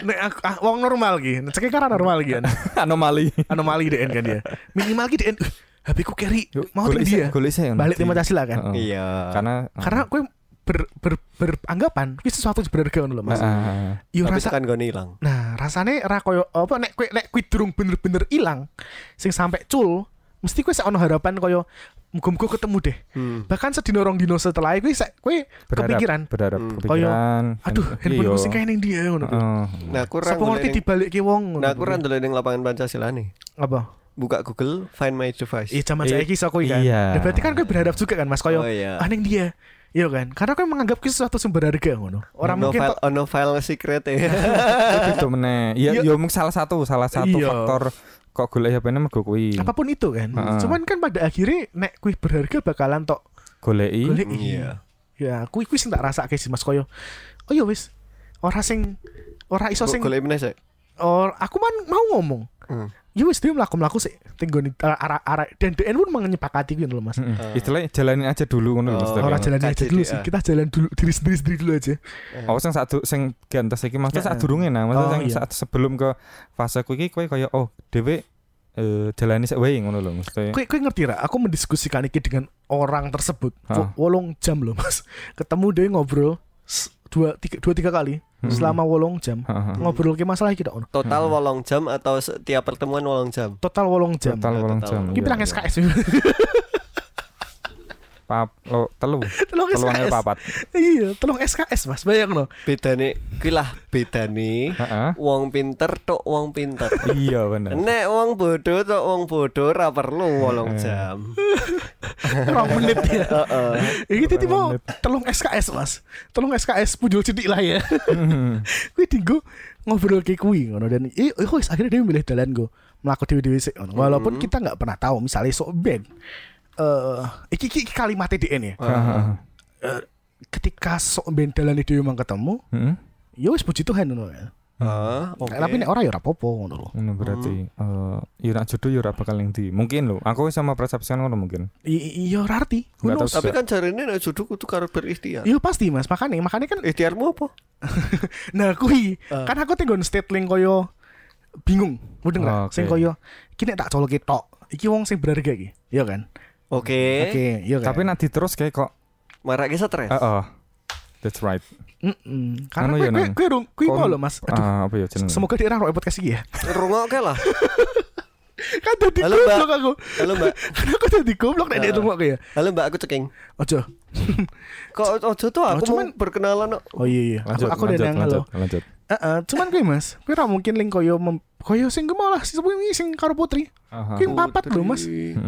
Nek aku ah, wong normal ki, cek karena normal ki kan. Anomali. Anomali DN kan ya. Minimal ki uh, HP ku carry mau ya. golek isih, Balik nanti. tema Pancasila kan. Iya. Karena Karena kowe ber, ber, beranggapan kuwi sesuatu berharga ngono lho Mas. Heeh. Yo Tapi rasa tekan gone ilang. Nah, rasane ra koyo apa nek kowe nek kuwi durung bener-bener ilang sing sampai cul, mesti kowe sak ono harapan koyo muga-muga ketemu deh. Hmm. Bahkan sedino rong dino setelah kowe sak kowe Berharap- kepikiran, berharap Hmm. kepikiran. aduh, Iya. handphone sing kaya ning dia ngono. kuwi. Nah, kurang Sapa ngerti dibalikke wong ngono. Nah, aku ran ning lapangan Pancasila nih. apa? Buka Google, find my device. Iya zaman saiki iso kuwi kan. Iya. Nah, berarti kan kowe berharap juga kan Mas koyo Oh iya. ah ning dia. Iya kan? Karena kowe menganggap kuwi sesuatu yang berharga ngono. Orang no mungkin file, tok- ono file secret ya. itu meneh. Ya Iya. ya mung salah satu, salah satu Iya. faktor kok golek HP-ne mergo kuwi. apa pun itu kan. Heeh. Cuman kan pada akhirnya nek kuwi berharga bakalan tok Goleki. golek Iya. Ya, kuwi kuwi sing tak rasake sih Mas koyo. Oh ya wis. Ora sing ora iso sing Golek meneh sik. or aku man mau ngomong. Hmm. Ya wis dia mlaku-mlaku sih tinggoni arah arah dan DN pun menyepakati kuwi lho Mas. Heeh. Ah. Istilahnya jalanin aja dulu ngono lho Oh. Mas. Ora Tapi. jalan aja dulu sih. Kita jalan dulu diri sendiri sendiri dulu aja. Oh sing satu sing gantes iki maksudnya Heeh. saat durunge nah, maksudnya Oh, sing iya. saat sebelum ke fase kuwi iki kowe kaya oh dhewe eh jalani sik wae ngono lho mesti. Kowe kowe ngerti ra? Aku mendiskusikan iki dengan orang tersebut. Hah. Wolong jam loh Mas. Ketemu dia ngobrol dua tiga, dua tiga kali Hmm. selama wolong jam. Heeh. Ngobrol ke masalah kita ono. Total Hmm. wolong jam atau setiap pertemuan wolong jam? Total wolong jam. Total Ya, wolong jam. Iki bilang iya. SKS. Pap lo telu. Telung Telu angel SKS. papat. Iya, telung SKS Mas. Bayang no. Bedane kuwi lah bedane Heeh. wong pinter tok wong pinter. Iya bener. Nek wong bodoh tok wong bodoh ora perlu wolong jam. Rong menit ya. Heeh. Iki tadi mau telung SKS Mas. Telung SKS punjul cidik lah ya. Mhm. kuwi dinggo ngobrol ke kuwi ngono dan eh akhirnya dia milih dalan go mlaku dhewe-dhewe sik ngono. Walaupun Hmm. kita nggak pernah tahu misalnya sok band eh iki, iki, iki kalimat DN ya. Heeh. Eh, ketika sok band dalan dhewe mang ketemu, Heeh. ya wis puji Tuhan ngono ya. Ah, oke. Tapi nek ora ya ora apa-apa ngono lho. Ngono berarti eh ya nak jodoh ya ora bakal ning ndi. Mungkin lho, aku sama persepsian ngono mungkin. Iya ora arti. Tapi kan jarine nek jodoh kudu karo berikhtiar. Iya pasti Mas, makanya makanya kan Ikhtiarmu apa? nah kuwi Ah. kan aku tinggal state link koyo bingung mudeng Oh, lah sing oke. koyo iki nek tak coloke tok iki wong sing berharga iki iya kan Oke. oke iya kan Tapi nak diterus kayak kok Marake stres. heeh. That's right. Mm-mm. karena Anu kowe ya, kowe Nang. kowe rung- kowe Kon- mau lho Mas aduh apa jenenge? semoga dia orang podcast iki ya Rungokke lah. kan dadi Halo, Mbak. goblok aku Halo Mbak. kan aku dadi goblok nek dia Ah. rungokke ya Halo Mbak, aku ceking. ojo Kok ojo tuh aku Oh, cuman- mau berkenalan kok. oh iya iya aku Lanjut, aku lanjut, dan yang halo lanjut, lanjut. Heeh, cuman kowe Mas ora mungkin link koyo mem- koyo sing malah sing sing karo putri. Kowe papat lho Mas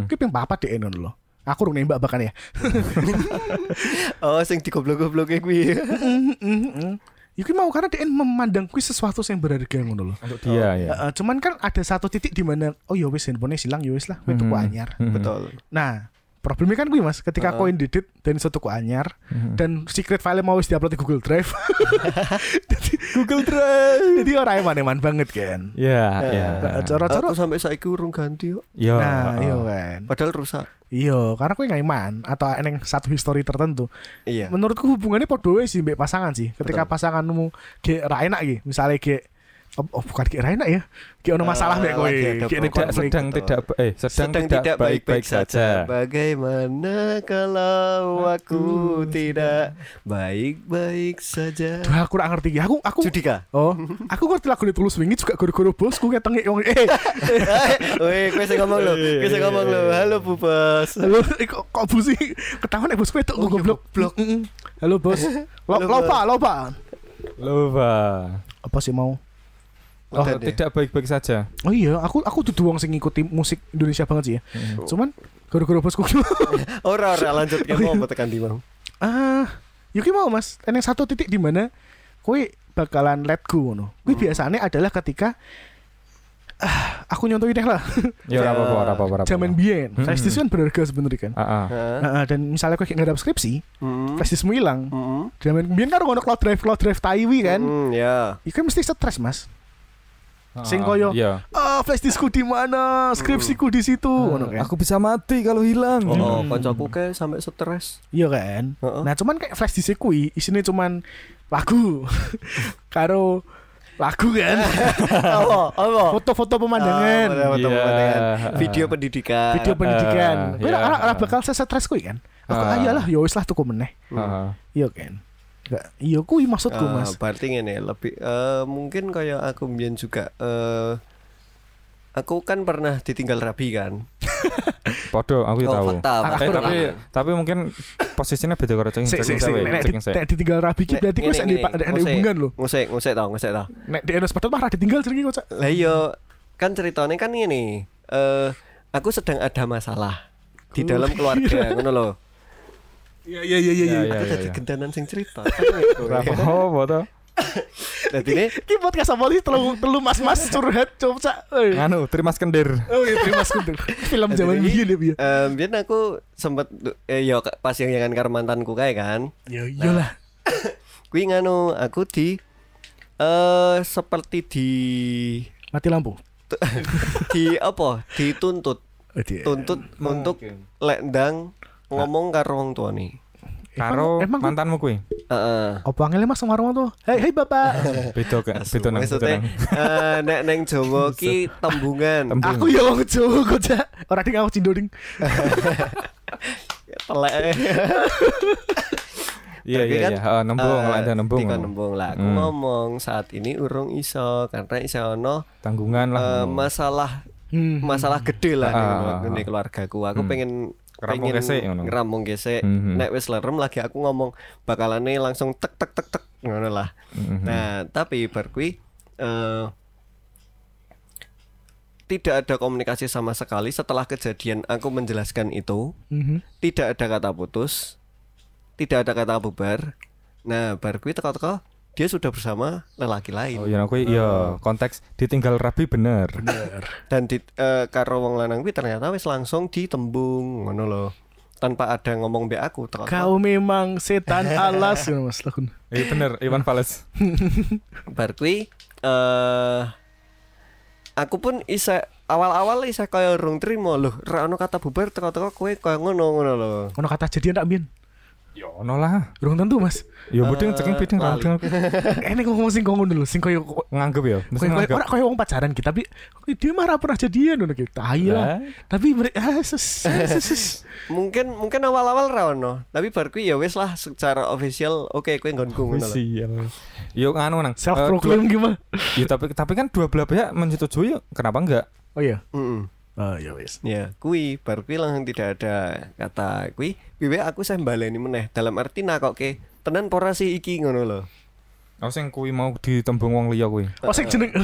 kowe ping papat deh ngono lho aku rung nembak bahkan ya Oh, sing digoblok-gobloke kuwi. Ya kuwi mau karena dia memandang kuwi sesuatu yang berharga ngono loh. Untuk dia ya. Heeh, cuman kan ada satu titik di mana oh ya wis handphone silang ya wis lah tuku Mhm. anyar. Mhm. Betul. Nah, problemnya kan kuwi Mas, ketika Heeh. koin didit dan iso tuku anyar Mhm. dan secret file mau wis diupload di Google Drive. jadi, Google Drive. jadi orang eman-eman banget kan. Ya, Eh, ya. cara-cara- Aku sampai saiki urung ganti kok. Ya. Nah, iya heeh. kan. Padahal rusak. Iya, karena kowe nggak iman atau eneng satu histori tertentu. Iya. Menurutku hubungannya podo wae sih mbek pasangan sih. Ketika Betul. pasanganmu ge ra enak iki, misalnya ge oh, oh, bukan ge ra enak ya. Ono masalah Eh, kowe, ada ge ada problem. Tidak konflik. sedang tidak eh sedang, tidak baik-baik saja. Bagaimana kalau aku tidak baik-baik saja? Duh, aku kurang ngerti. Aku aku Judika. Oh, aku ngerti lagu tulus wingi juga guru-guru bosku ketenge wong eh Woi, kowe sing ngomong lho. Kowe sing ngomong lho. Halo Bu Bos. halo eh, kok kok busi ketahuan nek bosku itu Oh, iya, goblok goblok. Mm-mm. Halo bos. Lo, lopa, lopa. Lupa. Apa sih mau? Oh, tidak baik-baik saja. Oh iya, aku aku dudu wong sing ngikuti musik Indonesia banget sih ya. Mhm. Cuman guru-guru bosku Ora ora lanjut Oh, ya mau tekan di mau. ah, Yuki mau Mas, eneng satu titik di mana kowe bakalan let go ngono. Kuwi Hmm. biasanya adalah ketika ah, aku nyontohin deh lah. Ya ora apa-apa, ora apa-apa. Zaman biyen, Hmm. flash disk kan berharga sebenarnya kan. Ah, ah. Hah? Nah, dan misalnya kowe nggak ada skripsi, Hmm. flash diskmu hilang. Hmm. Zaman biyen kan ono cloud drive, cloud drive taiwi kan. Hmm, ya. Iku kan mesti stres, Mas. Sing koyo Iya. ah flash diskku di mana, skripsiku di situ, kan. Aku bisa mati kalau hilang. Oh, Hmm. kancaku kayak sampai stres. Iya kan. Heeh. Nah, cuman kayak flash disk kuwi isine cuman lagu karo lagu kan. Apa? Apa? Foto-foto pemandangan, Ah, foto-foto Iya. pemandangan. Video pendidikan. video pendidikan. Ah, iya. ora ora bakal stres kuwi kan. Aku Ah. ayolah ya wis lah tuku meneh. Iya kan. Enggak, iya kuwi maksudku, Ah, Mas. berarti ngene lebih eh, mungkin kayak aku mbiyen juga eh aku kan pernah ditinggal rabi kan. Podo, aku ya oh, tahu. fakta. Ah, fakta. Eh, Aku tapi tapi mungkin posisinya beda karo ceng Sik sik sik cewek, nek nek ditinggal rabi ki Nek, berarti kuwi ngene, ada hubungan lho. ngusik, ngusik tau, ngusik tau. Nek di Enos Padahal mah ra ditinggal jenenge kok. Lah iya kan ceritanya kan ini eh aku sedang ada masalah di dalam keluarga ngono loh. Iya iya iya iya. Iya, iya. Aku iya, jadi iya. gendanan sing cerita. Kan gitu. Oh, boto. Jadi ini Ki podcast apa sih telu telu mas-mas curhat coba cak. Eh. Nganu, Trimas Kendir. Oh iya terima kasih Film zaman biyen ya biyen. em, biyen aku sempet eh yo pas yang jangan karo mantanku kayak kan. Ya iyalah. Kuwi nganu aku di eh seperti di Mati lampu. di apa? Dituntut, Oh, dia. tuntut untuk lek ndang ngomong karo wong tua nih. Karo Emang- emang- mantanmu kuwi. Heeh. Apa angele Mas warung tuh? Hei hei Bapak. Beda kan, beda nang beda Maksudnya nang. eh, nek neng Jawa ki tembungan. Tembung. Aku ya wong Jawa kok cak. Ora ding aku cindo ding. Telek. Iya iya kan, iya, nembung, eh, lek ada nembung. ngono. nembung lah. Aku Hmm. ngomong saat ini urung iso karena iso ono Tanggungan lah. eh, ngono. masalah Hmm. masalah gede lah Ah, nih, ah, ah. nih keluargaku. Aku Hmm. pengen Ngerampung pengen gesek ngono. ngerampung gesek. Mhm. Nek wis lerem lagi aku ngomong bakalane langsung tek tek tek tek ngono lah. Mhm. Nah, tapi bar kuwi eh tidak ada komunikasi sama sekali setelah kejadian aku menjelaskan itu. Mhm. Tidak ada kata putus, tidak ada kata bubar. Nah, bar kuwi teko-teko dia sudah bersama lelaki lain. Oh iya kuwi iya konteks ditinggal rabi bener. Bener. Dan di eh, karo wong lanang kuwi ternyata wis langsung ditembung ngono loh. Tanpa ada ngomong be aku teko Kau memang setan alas ngono Mas lagun. Iya bener, Iwan Fales. bar kuwi eh aku pun isa awal-awal isa kaya rung trimo loh. Ra ono kata bubar teko-teko kowe kaya ngono ngono loh. Ono kata jadian tak biyen. Ya ono lah. Urung tentu Mas. Ya Eh, ceking piding ra lali. Enek ngomong sing kono dulu, sing koyo nganggep ya, mesti nganggep. ora koyo wong pacaran kita, tapi dia mah ora pernah jadian ngono gitu. Tai lah. Lah, Tapi ah. Mungkin mungkin awal-awal ra ono, tapi bar kuwi ya wis lah secara official oke kowe nggonku ngono loh. iya. Yo nganu nang. self eh, proclaim gimana? dua- Ya tapi tapi kan dua belah pihak menyetujui ya, kenapa enggak? Oh iya. Mm-mm. Oh ya wis. Ya, kui bar kui langsung tidak ada kata kui. Piwe aku saya baleni meneh dalam arti nakoke tenan pora sih iki ngono lho. Oh sing kuwi mau ditembung wong liya kuwi. Oh sing jeneng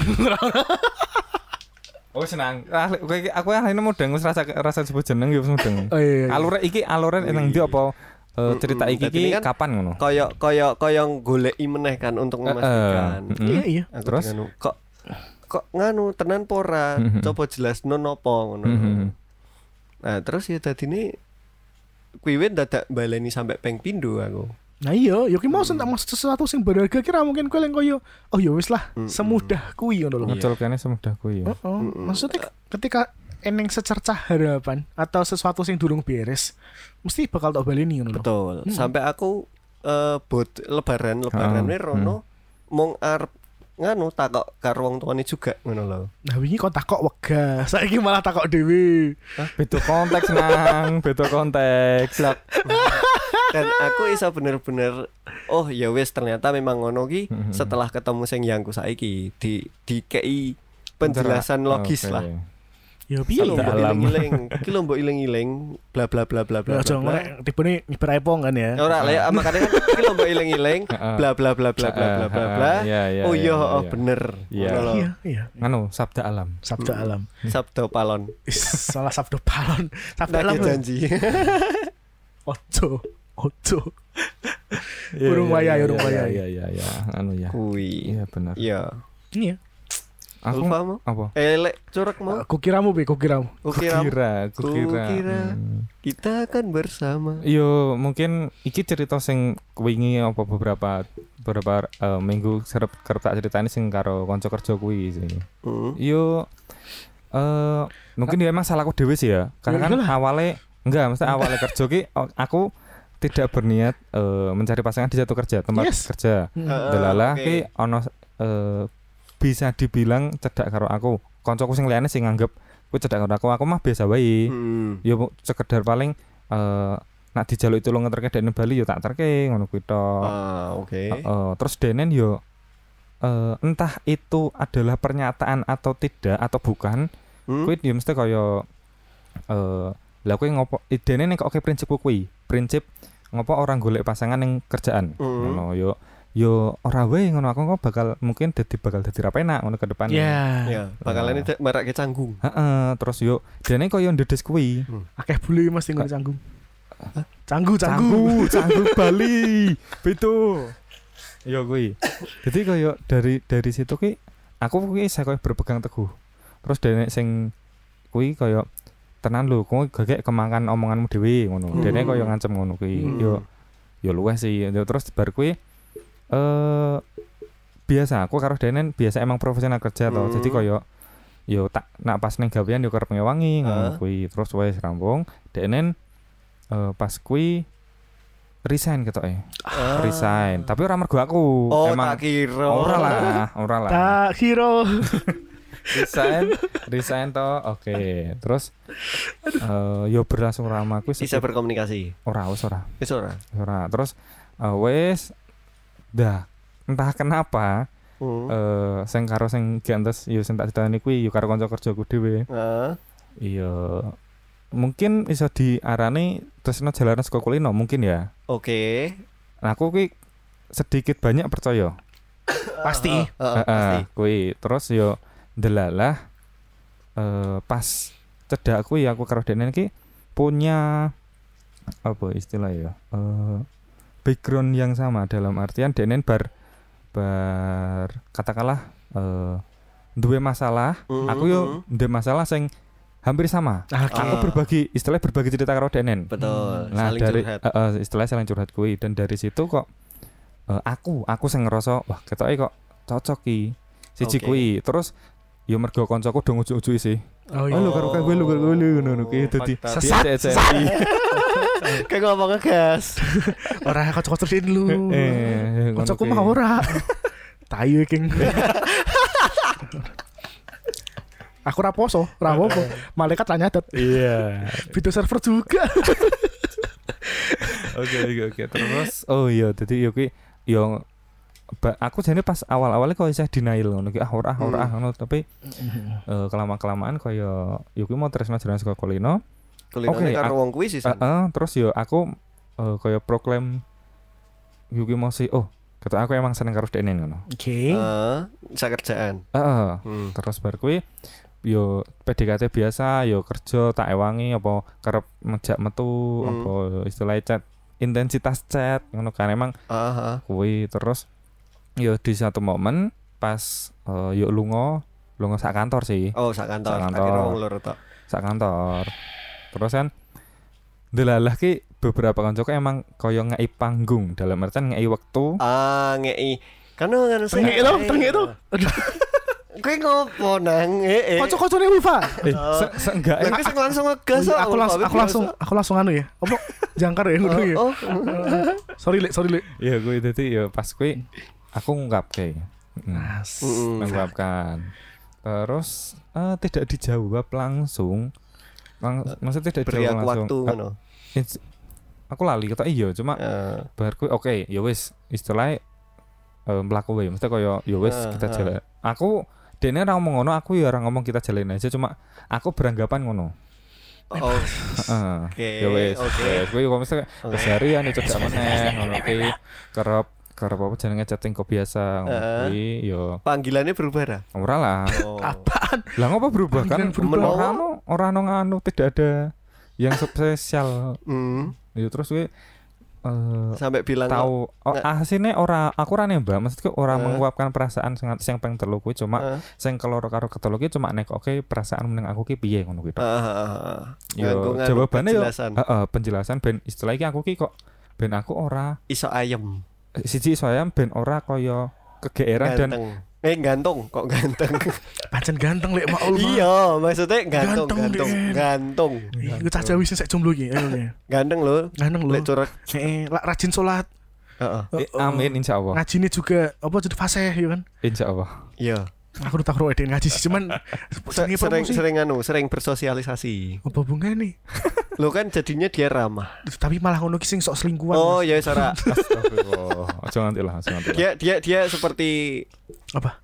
Oh senang. Ah, aku ahline mudeng wis rasa rasa sebut jeneng ya wis mudeng. Oh iya. iya. Alure iki alure nang ndi apa eh, cerita iki iki kan- kapan ngono? Kaya kaya kaya goleki meneh kan untuk Eh, eh, memastikan. Iya iya. Aku Terus? kok kok nganu tenan pora Mhm. coba jelas nopo ngono. Mhm. Nah, terus ya tadine kuwi dadak baleni sampai peng pindho aku. Nah iya, yo ki mau sentak maksud sesuatu sing berharga kira mungkin kowe yang koyo oh ya wis lah, Mm-mm. semudah kuwi ngono lho. Ngecol kene semudah kuwi ya. Heeh. Mm-mm. Maksudnya ketika eneng secercah harapan atau sesuatu sing durung beres, mesti bakal tak baleni ngono lho. Betul. Hmm. Sampai aku eh bot lebaran lebaran Ah, uh, Rono mong arep nganu takok karo wong tuane juga ngono lho. Nah wingi kon takok wegah, saiki malah takok dhewe. Beda konteks nang, beda konteks. Blak. Dan aku iso bener-bener oh ya wis ternyata memang ngono ki Mhm. setelah ketemu sing yangku saiki di di KI penjelasan logis Oke. lah. Ya piye? lho mbok iling-iling, ki lho mbok iling-iling bla bla bla bla bla. Aja bla. ngene tipene nyebar iPhone kan ya. Ora lah ya makanya kan ki lho mbok iling-iling Heeh. bla bla bla bla bla bla bla bla. Iya, iya, Oh iya, iya, oh bener. Iya. Iya. Nganu sabda alam. Sabda alam. Sabdo palon. Salah sabda palon. Sabda alam. Janji. Ojo. Ojo. Urung wayah, urung wayah. Iya iya iya, anu ya. Kui. Iya benar. Iya. Iya. Aku Ulfa mau? apa? Elek curek mau. Aku kiramu be, aku kiramu. Kukira Kukira, kukira. Kukira. Hmm. kita akan bersama. Yo mungkin iki cerita sing wingi apa beberapa beberapa eh, minggu serep kerep tak critani sing karo kanca kerja kuwi sih. Hmm. Yo eh mungkin ya emang salahku dhewe sih ya. Karena kan iyalah. awalnya enggak, mesti awalnya kerja ki o- aku tidak berniat eh, mencari pasangan di satu kerja, tempat Yes. kerja. Hmm. Heeh. Delalah oke. ki ono eh, bisa dibilang cedak karo aku. Kancaku sing liyane sing nganggep kuwi cedak karo aku, aku mah biasa wae. Hmm. Yo bu- sekedar paling eh nak dijaluk tulung ngeterke dene Bali yo tak terke ngono kuwi tok. Ah, oke. Heeh, terus denen yo eh, entah itu adalah pernyataan atau tidak atau bukan, Hmm? kuwi yo mesti kaya eh lah kuwi ngopo idene nek oke prinsipku kuwi. Prinsip ngopo orang golek pasangan ning kerjaan. Hmm. Ngono yo yo ora wae ngono aku kok bakal mungkin dadi bakal dadi ra penak ngono ke depan. Ya. Ya, bakalan itu merake canggung. Heeh, terus yo dene kaya ndedes kuwi. Akeh bule mesti ngono canggung. Canggu, canggu. Canggu, canggu Bali. Beto. Yo kuwi. Jadi kaya dari dari situ ki aku kuwi saya kaya berpegang teguh. Terus dene sing kuwi kaya tenan lho, kowe gagek kemakan omonganmu dhewe ngono. Hmm. Dene kaya ngancem ngono kuwi. Hmm. Yo yo luweh sih. Yo terus bar kuwi eh biasa aku karo Denen biasa emang profesional kerja toh. Hmm. Jadi kaya yo tak nak pas ning gawean yo kerep ngewangi ngono Ah. kuwi. Terus wis rampung. Denen eh pas kuwi resign ketoke. Ah. Resign. Tapi ora mergo aku. Oh, emang tak kira. ora lah, ora lah. Tak kira. resign, resign toh. Oke. Terus eh yo berlangsung lama kuwi Bisa berkomunikasi. ora wis ora. Wis ora? Ora. Terus eh, wis dah entah kenapa Hmm. eh sing karo sing gantes yo sing tak ditani kuwi yo karo kanca kerjaku dhewe. Ah. Iya. Mungkin iso diarani tresno jalanan saka kulino mungkin ya. Oke. Nah, aku kuwi sedikit banyak percaya. Pasti. Heeh, Heeh, pasti. kuwi terus yo ndelalah eh pas cedak kuwi aku karo Denen ki punya apa istilah ya eh background yang sama dalam artian Denen bar bar katakanlah eh duwe masalah Mhm, aku yo duwe masalah sing hampir sama Nah, aku berbagi istilah berbagi cerita karo Denen Betul. nah Saling dari curhat. eh, eh, istilahnya saling curhat kuwi dan dari situ kok eh, aku aku sing ngerasa wah ketoke kok cocok ki siji Oke. kuwi terus yo mergo kancaku do ngujuk-ujuk sih Oh oh lu karo kowe lu karo kowe lu ngono kuwi dadi. Sesat, sesat Kayak ngomong ngegas. Ora kocok-kocok dulu. eh ngono Kocokku kuwi. mah ora. Tayu king. Aku ra poso, ra apa Malaikat ra nyatet. iya Video server juga. oke oke oke terus oh iya dadi yo kuwi yo ba- aku jane pas awal-awalnya kok isih denial ngono ki ah ora ah, ora ah, ngono tapi eh, kelama-kelamaan kaya yo kuwi mau tresno jalan saka kulino Kulinane Oke, karo wong kuwi sih. Heeh, terus yo aku eh, kaya proklaim Yuki Mosi, oh, kata aku emang seneng karo dene ngono. Oke. Heeh, sa kerjaan. Heeh. Hmm. Terus bar kuwi yo PDKT biasa yo kerja tak ewangi apa kerep ngejak metu Hmm. apa istilahnya chat intensitas chat ngono kan emang Aha. kuwi terus yo di satu momen pas eh, yo lunga lunga sak kantor sih Oh, sak kantor. Sak kantor. tok. sak kantor terus kan delalah ki beberapa kancaku emang kaya ngei panggung dalam artian ngei waktu Ah, ngei. Kan kan Tengik itu, tengik itu. Kowe ngopo nang? Eh, eh. Kocok-kocoknya Wifa. eh se seenggak Lha kowe sing langsung ngegas. Aku langsung aku langsung aku langsung anu ya. Apa jangkar ya ngono ya. Oh, Sorry Lek, sorry Lek. ya gue dadi ya pas kuwi aku ngungkapke hmm, As. Mm-mm. mengungkapkan terus eh, tidak dijawab langsung Lang maksudnya tidak beri dijawab aku langsung waktu Eh, ins- aku lali kata iya cuma Eh, bar kuwi oke ya wis istilahnya eh mlaku wae mesti kaya ya wis Ah, kita ah. jalan aku dene ora ngomong ngono aku ya ora ngomong kita jalan aja cuma aku beranggapan ngono Oh, heeh oke. ya wis Oke. wis kuwi kok mesti Oke. keseharian itu cedak meneh ngono kuwi kerep apa jenenge chatting kok biasa ngono kuwi ya Panggilannya berubah dah. ora lah Oh. Apaan? lah ngopo berubah kan berubah. ora ono ora ono nganu tidak ada yang spesial Hmm, ya terus kuwi eh sampai bilang tahu oh, Nah. asine ora aku ora nembak maksudku ora Eh. menguapkan perasaan sing sing peng telu kuwi cuma Eh, sing keloro karo ketelu ki cuma nek oke perasaan meneng aku ki piye ngono kuwi tok. Yo, jawabannya yo penjelasan. heeh penjelasan ben istilah iki aku ki kok ben aku ora iso ayem. Siji saya ben ora kaya kegeeran dan. Eh gantung kok ganteng. Pancen ganteng lek Allah. iya, maksudnya gantung, Ganteng, gantung, gantung. Iku cah Jawi sing jomblo iki. Ganteng loh. Ganteng lho. Lek curhat. Heeh, lak rajin salat. Heeh. Eh, amin insya Allah Ngajine juga apa jadi fasih ya kan. insya Allah Iya. Aku udah tahu edit ngaji sih cuman sering promosi. sering anu, sering bersosialisasi. apa bunganya Lo kan jadinya dia ramah. tapi malah ngono sing sok selingkuhan Oh ya. Astagfirullah aja nganti lah dia dia dia seperti apa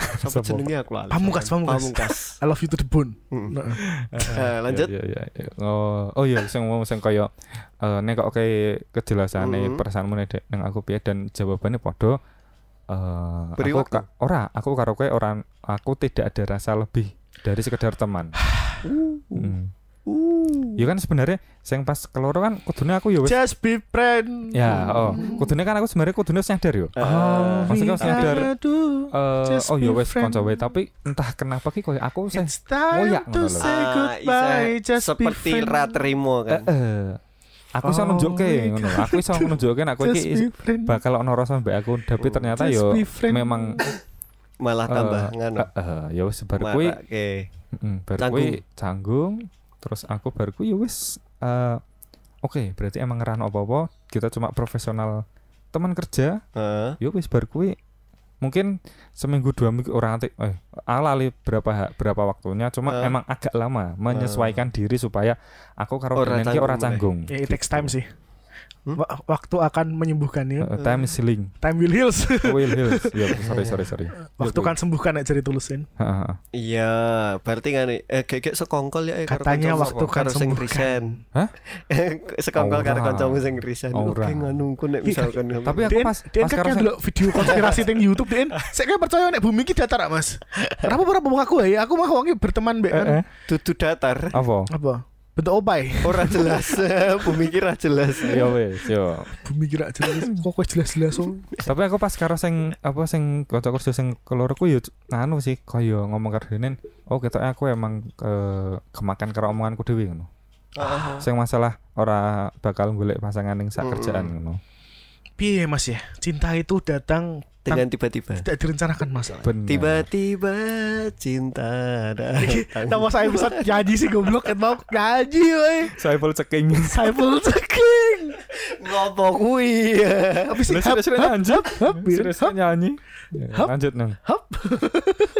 Siapa jenenge aku lali. Pamungkas, pamungkas. Pamungkas. I love you to the bone Mm. Nah, Eh, lanjut. Iya, iya, iya. Oh, oh iya sing mau sing kaya eh nek kok kayak kejelasane Mhm. perasaanmu nek Dek, nang aku piye dan jawabannya padha eh Beri aku waktu. ka- ora, aku karo kowe orang aku tidak ada rasa lebih dari sekedar teman. Hmm. Uh. Ya kan sebenarnya sing pas keloro kan kudune aku ya wis just be friend ya, oh, kudune kan aku sebenarnya kudune wis nyadar yo. Oh maksudnya gotta do Eh, oh ya wis kanca wae tapi entah kenapa ki koyo aku time Ngoyak ngono lho. ah, seperti ra terima kan. eh, aku iso Oh nunjukke ngono. Aku iso nunjukke nek aku iki bakal ono rasa mbak aku tapi Oh. ternyata yo memang Malah tambah eh, nganu. eh, eh, ya wis bar kuwi bar Canggung. kuwi canggung terus aku bar kuwi ya wis eh, oke berarti emang ngerano apa-apa kita cuma profesional teman kerja Heeh. ya wis bar kuwi mungkin seminggu dua minggu orang nanti eh alali berapa berapa waktunya? Cuma Eh. emang agak lama menyesuaikan diri supaya aku karo Ora Denen ki ora canggung, canggung. Ya, it takes time sih Hmm? Wa- waktu akan menyembuhkannya Eh, time is healing time will heals will heals ya sorry sorry sorry waktu kan sembuhkan nek jadi tulusin Heeh. Iya, berarti kan eh kayak kayak sekongkol ya eh, Katanya waktu kan sembuhkan. Hah? sekongkol karo kancamu sing. Ora. Oke nganungku nek misalkan Tapi aku pas pas kan karo dulu video konspirasi teng YouTube Den. Saya kayak percaya nek bumi ki datar Mas. Kenapa ora aku ya? Aku mah wonge berteman mbek kan. Eh, eh, dudu datar. apa Apa? Bentuk opai. Ora jelas. Bumi kira jelas. ya wis yo Bumi kira jelas. Kok kok jelas-jelas oh. tapi aku pas karo sing apa sing kanca kerja sing keloro ku yo nganu sih kaya ngomong karo Denen oh ketoke aku emang ke kemakan karo omonganku dhewe ngono Ah. sing masalah ora bakal golek pasangan ning sak kerjaan ngono Piye Mas ya? Cinta itu datang Dengan tiba-tiba. tidak direncanakan Mas. Tiba-tiba cinta datang. Nama saya bisa nyanyi sih goblok kan mau nyanyi woy. Saiful ceking Saiful Ceking. Ngopo kuwi? Tapi sih serius hap lanjut. hap serius hap nyanyi Ya, Hap. lanjut nang hap.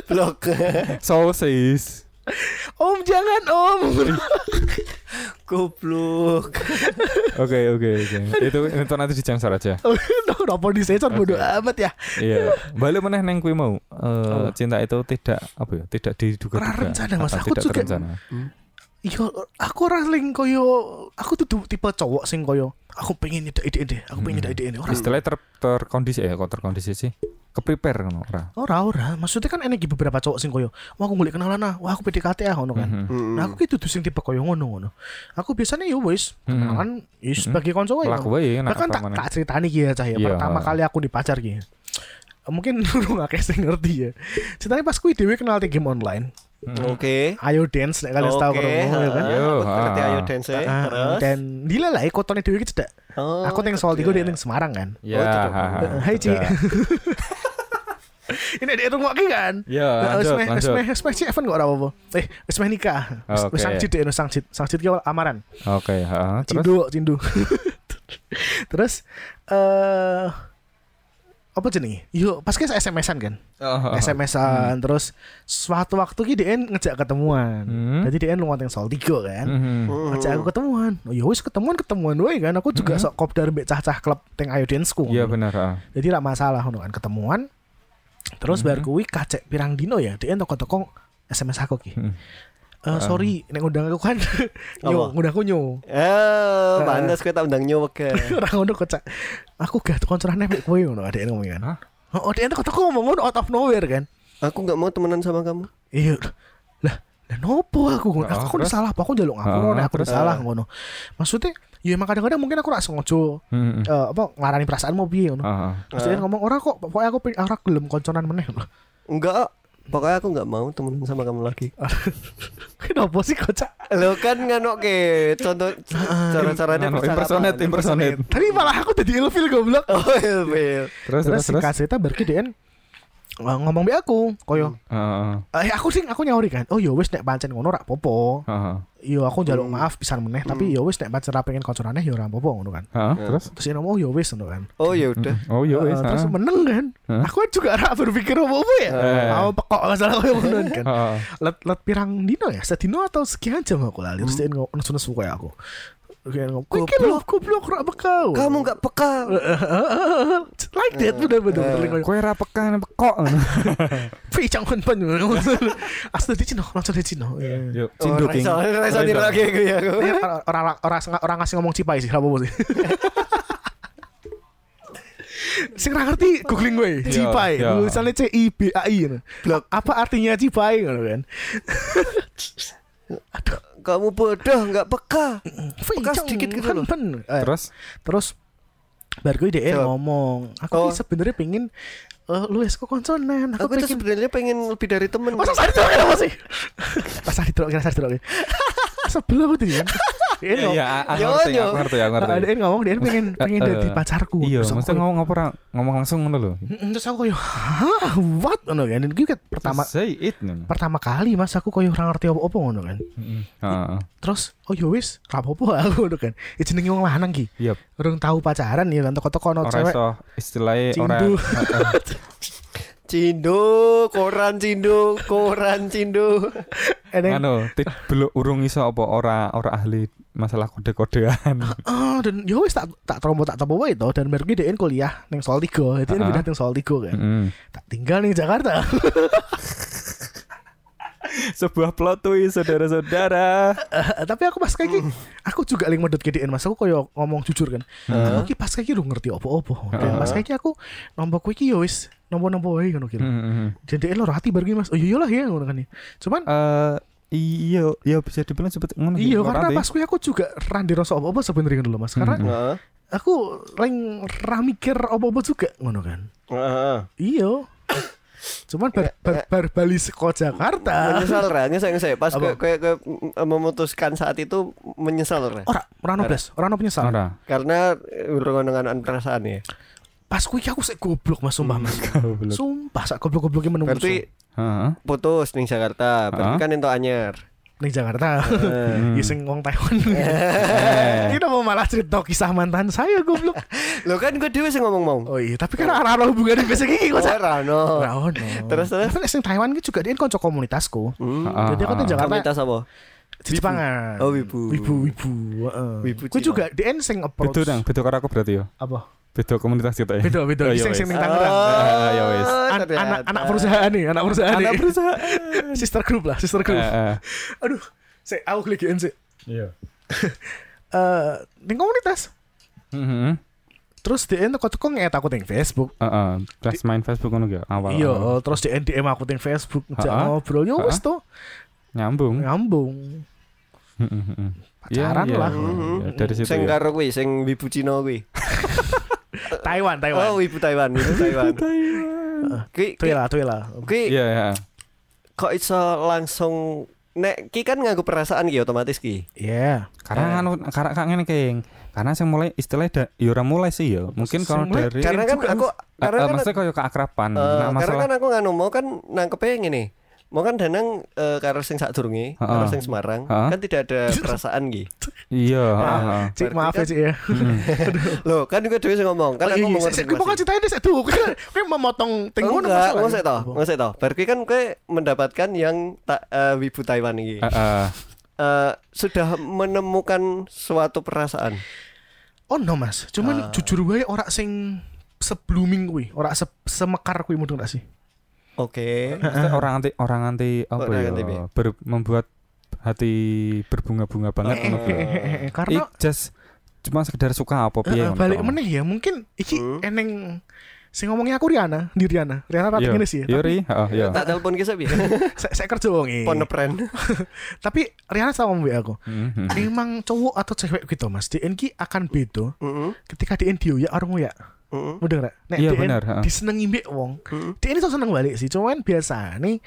Blok. sosis Om jangan Om. Goblok. oke oke oke itu itu nanti dicangsar aja Kenapa disensor bodo Oke. amat ya? iya balik meneh neng kuwi mau Eh, Apa? cinta itu tidak apa ya tidak Ora rencana, Mas. Aku tidak juga- terencana. Iya, aku ora sing koyo aku tuh tipe cowok sing koyo aku pengen nyedak ide deh, aku pengen nyedak ide. Ora. istilahnya ter terkondisi ya kok terkondisi sih keprepare ngono ora Ora ora, maksudnya kan energi beberapa cowok sing koyo, wah aku ngulik kenalan ah, wah aku PDKT ah ngono kan. Mm. Nah, aku gitu tuh sing tipe koyo ngono ngono. Aku biasanya ya wis, Mhm. kenalan ya Mhm. sebagai konco wae. Bahkan tak tak ceritani ki ya cah ya. Iya. Pertama kali aku dipacar ki. Mungkin lu gak kayak sing ngerti ya. Ceritanya pas kuwi dhewe kenal di game online. Mhm. Oke. Ayo dance nek kalian tahu Oke, kromo ya kan. Yo, ah. ayo dance Ah, terus. dan dila lah ya kotone dhewe ki cedak. Oh, Aku teng soal tiga dia teng Semarang kan. ya Oh, tuh. Hai, Ci. Ini dia rungok ki kan. ya Nah, lanjut lanjut meh wis meh Evan kok ora apa-apa. Eh, wis meh nikah. Oke. wis sangcit deh, sangcit. Sangcit ki awal amaran. oke ha, terus Cindu, cindu. Terus eh apa jenenge? Yo, pas ki SMS-an kan. Oh, oh, oh. SMS-an terus suatu waktu ki dia ngejak ketemuan. Hmm. Jadi dia lu ngonteng soal tiga kan. Mhm. Hmm. Ngajak aku ketemuan. Oh ya wis ketemuan ketemuan wae kan. Aku juga Mhm. sok kopdar mbek cah-cah klub teng Ayo Dance-ku. iya benar ha. Jadi rak masalah ngono kan ketemuan. Terus Mhm. bar kuwi kacek pirang dino ya, dia toko-toko SMS aku ki. Mhm. Eh sorry, nek ngundang aku kan nyo, Apa? ngundang aku nyo. Eh, pantes kowe tak undang nyowek ke. Ora ngono kocak. Aku gak konconan mek kowe ngono adek ngomong kan. Hah? Oh, dia toko-toko ngomong ngono out of nowhere kan. Aku nggak mau temenan sama kamu. Iya. Lah, lah nopo aku ngono? Ah, Aku terus? salah apa aku njaluk ngapura Ah, nek aku terus? salah Ah. ngono. Maksudnya ya emang kadang-kadang mungkin aku rak sengaja Mhm. eh, apa ngarani perasaanmu piye ngono. Ah, ah. Terus dia ngomong ora kok pokoknya aku ora gelem konconan meneh. Enggak. Pokoknya aku nggak mau temenan sama kamu lagi. Kenapa sih kocak? Lo kan nganok ke contoh cara-caranya Anu, percakapan. impersonate, impersonate. Tapi malah aku jadi ilfil goblok. Oh, ilfil. Terus terus Terus si terus. kaseta berarti DN uh, ngomong be aku koyo Heeh. eh aku sih aku nyauri kan oh ya wis nek pancen ngono rak popo Heeh. Yo aku njaluk Hmm. maaf pisan meneh tapi ya wis nek pancen ra pengen kancorane ya ora popo ngono kan. Heeh, terus? Terus ngomong oh ya wis ngono kan. Oh ya udah. Oh iya wis. Eh, terus meneng kan. Hah? aku juga ra berpikir apa-apa ya. Eh. mau pekok masalah koyo ngono kan. Let let pirang dino ya? Sedino atau sekian jam aku lali. Terus dia ngomong nesu-nesu kayak aku Kayak ngomong, "Kowe iki lho goblok ra bekau." Kamu nggak peka. like that bener-bener Eh. bener Kowe ra pekan pekok. Fi jangan pen. Asli di Cina, langsung di Cina. Yo, Oh, cindo king. Raiso, Raiso tidak lagi aku ya. aku. Ini orang orang orang ngasih ngomong cipai sih, apa sih? Sing ra ngerti googling gue, Iya, cipai. iya. Tulisannya C I B A I. Apa artinya cipai ngono kan? Kamu bodoh nggak peka. Peka sedikit gitu loh. Eh, Terus terus baru gue Jawab. ngomong, aku Oh. sebenarnya pengen eh lu es kok konsonan, aku, Aku tuh pengen sebenarnya pengen lebih dari temen. Masa sari terus apa sih? Pas sari terus, kira sari terus. Sebelum aku tuh kan. Dia ngomong, Iya, aku Yo, ngerti, yo. aku ngerti, aku ngerti. dia ngomong dia pengen pengen Eh, jadi eh, pacarku. Iya, kayak, ngomong apa ora? Ngomong langsung ngono lho. "Mm, Terus aku kayak, hah, what? Ngono kan. Dan gue pertama say it. ngono. pertama kali mas aku kayak ora ngerti apa-apa ngono kan. Terus oh ya wis, ra apa-apa aku ngono kan. Ya jenenge wong lanang ki. Iya, Urung tahu pacaran ya kan teko-teko ono ora cewek. iso istilahnya ora Cindu. Cindo, koran cindo, koran cindo. Eneng, anu belum urung iso apa ora ora ahli masalah kode-kodean. oh, dan ya wis tak tak trombo tak topo wae to dan baru dia kuliah ning Sol 3. Jadi Ah. pindah ning Sol 3 kan. Heeh. Tak tinggal ning Jakarta. Sebuah plot twist saudara-saudara. Eh, tapi aku pas kayak gini, aku juga lagi medot ke DN mas aku koyo ngomong jujur kan Heeh. aku ki pas kayak gini udah ngerti apa-apa dan pas kayak gini aku nombor kue ki ya wis nombor-nombor wae ngono kira DN lo hati baru gini mas oh iya lah ya ngono kan ya cuman Eh iya, iya bisa dibilang seperti ngono. iya sih, karena pas aku juga randi rasa apa-apa sebenarnya dulu mas karena Hmm. Heeh. aku lagi ra mikir apa-apa juga ngono kan Heeh. iya cuman bar, bar, bar bali seko Jakarta. Menyesal ra, nyesek nyesek pas kayak kayak kayak memutuskan saat itu menyesal ra. ora ora no blas ora no penyesal. Ora. Karena urungan perasaan ya. pas kue ki aku sek goblok mas sumpah mas. Goblok. sumpah sak goblok-gobloknya menunggu Berarti putus ning Jakarta, berarti kan entuk anyar. Ning Jakarta Eh. Ya sing wong Taiwan. Eh. Ini mau malah cerita kisah mantan saya goblok. Lo kan gue dhewe sing ngomong mau. Oh iya, tapi kan ora ana hubungan biasa gini kok. Cak. Ora no. Ora ono. Terus, terus? Tapi sing Taiwan ki juga dia kanca komunitasku. Hmm. Jadi aku tuh Jakarta Komunitas apa? di Jepangan. Oh, wibu. Wibu, wibu. heeh. Wibu Gue juga DN sing approach. Beda nang, beda karo aku berarti ya. Apa? Beda komunitas kita ya. Beda, beda. Oh, iya, Sing sing ning Tangerang. Ah, ya ternyata. anak anak perusahaan nih, anak perusahaan nih. Anak perusahaan. sister group lah, sister group. Eh, eh. Aduh, saya aku klik sih. Iya. Eh, ning komunitas. Heeh. Terus DN teko-teko nget aku ning Facebook. Heeh. Pas main Facebook ngono ya awal. Iya, terus di DM aku di Facebook ngejak Ha-ha. ngobrol ya wis tuh Nyambung. nyambung. Heeh, heeh. Iya, Pacaran iya. lah. Dari situ Sing ya. karo kuwi, sing wibu Cina kuwi. Taiwan, Taiwan. Oh, wibu Taiwan, wibu Taiwan. Ki Tuh lah, tuh lah. ki Iya, iya. kok iso langsung nek ki kan nganggo perasaan ki otomatis ki. Iya. Karena anu karena kak ngene King. Karena sing mulai istilahnya da, ya ora mulai sih ya. Mungkin kalau dari Karena kan aku karena eh, kan maksudnya kayak keakraban. eh, nah, karena kan aku nganu mau kan nangkepe ngene. Mau kan danang eh, karo sing sadurunge, karo Ha-ha. sing Semarang, Ha-ha. kan tidak ada perasaan ki. iya, heeh. Cik Berarti maaf ya kan- Cik ya. Loh, kan juga dhewe sing ngomong, kan Oh, aku iya, ngomong iya, saya mau konfirmasi. ceritain deh saya tuh. Kayak memotong tinggal Enggak, ngosek toh, ngosek toh. Berarti kan kowe mendapatkan yang tak eh, wibu Taiwan iki. Heeh. Eh, sudah menemukan suatu perasaan. Oh no mas, cuman Ah. jujur wae ora sing seblooming kuwi, ora se semekar kuwi mudeng gak sih? Oke. Maksudnya orang anti orang anti apa Orang ya? anti ya? ber- membuat hati berbunga-bunga banget ya. Eh, Karena Ik just cuma sekedar suka apa piye ngono balik meneh ya, mungkin iki Hmm. eneng sing ngomongnya aku Riana, di Riana. Riana rata Iya. ngene sih. Iya, Tapi Ri. Heeh, iya. Tak telepon ki sapi. saya, saya kerja wonge. Pon friend. Tapi Riana sama mbak aku. Mhm. Emang cowok atau cewek gitu mas DN ki akan beda Heeh. ketika DN dioyak orang ya Heeh. Bener gak? Nek Iya, bener, heeh. disenengi mbek wong. Heeh. Dia ini tuh seneng balik sih. Cuman biasa nih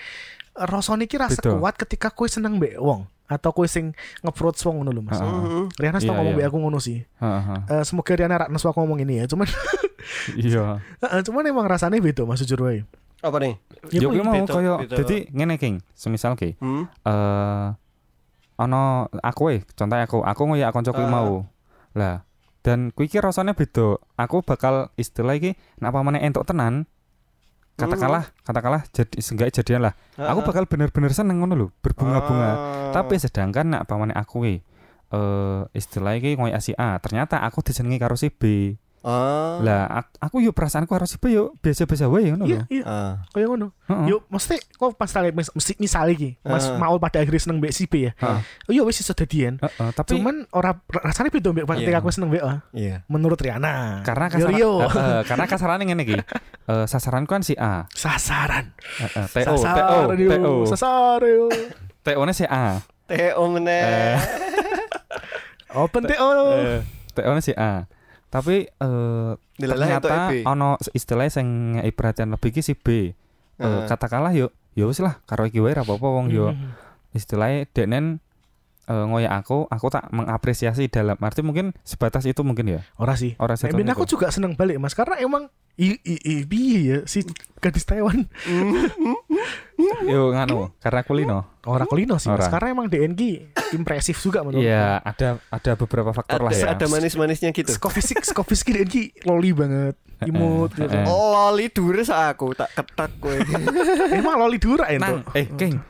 rasane iki rasa kuat ketika kowe seneng mbek wong atau kowe sing nge-approach wong ngono lho Mas. Heeh. Heeh. Riana tau Iya, ngomong iya. mbek aku ngono sih. Heeh. Eh, semoga Riana rak nesu aku ngomong ini ya. Cuman Iya. Heeh, cuman emang rasanya beda Mas jujur wae. Apa nih? Yo kuwi mau koyo dadi ngene King, semisal ki Hmm. eh ana aku eh contoh aku aku ngoyak kanca kuwi Ah. mau. Lah dan kuwi iki rasane beda. Aku bakal istilah iki nek apa meneh entuk tenan katakanlah katakanlah jadi enggak jadian lah. Aku bakal bener-bener seneng ngono lho, berbunga-bunga. Ah. Tapi sedangkan apa meneh aku ki eh istilah iki ngoyak si A, ternyata aku disenengi karo si B. Ah. Lah ak- aku yo perasaanku karo si B yo biasa-biasa wae ngono Iya, lho. iya. Ah. Kayak ngono. Heeh. Yo mesti kok pas tali mis, mesti misal iki Mas Heeh. mau pada akhirnya seneng mbek si B ya. Heeh. Yo wis iso dadian. Heeh, tapi Cuman ora rasanya beda mbek ketika Iya. aku seneng mbek A. Iya. Menurut Riana. karena kasar, yo. eh, eh, karena kasarannya ngene iki. Eh sasaranku kan si A. sasaran. Eh, eh, TO, TO, Sasaran yo. TO. Sasaran yo. TO-nya si A. Teo meneh. Open TO. Eh, TO-nya si A. Tapi eh entuk ternyata ono istilah sing perhatian lebih ki si B. Eh, Heeh. katakanlah yo yo wis lah karo iki wae apa-apa wong yo Hmm. istilahnya deknen eh, ngoyak aku, aku tak mengapresiasi dalam arti mungkin sebatas itu mungkin ya. Ora sih. Ora Eh, setan ben aku juga seneng balik Mas karena emang i, i, i, piye ya si gadis Taiwan Yo nganu, karena kulino. orang kulino sih Mas Ora. karena emang DNG impresif juga menurut Iya, ada ada beberapa faktor lah Ada ya. ada manis-manisnya gitu. Skofisik Skofisik DNG loli banget imut Eh, gitu. eh. Oh, loli dures aku tak ketak kowe. emang loli Nang, tuh eh, King.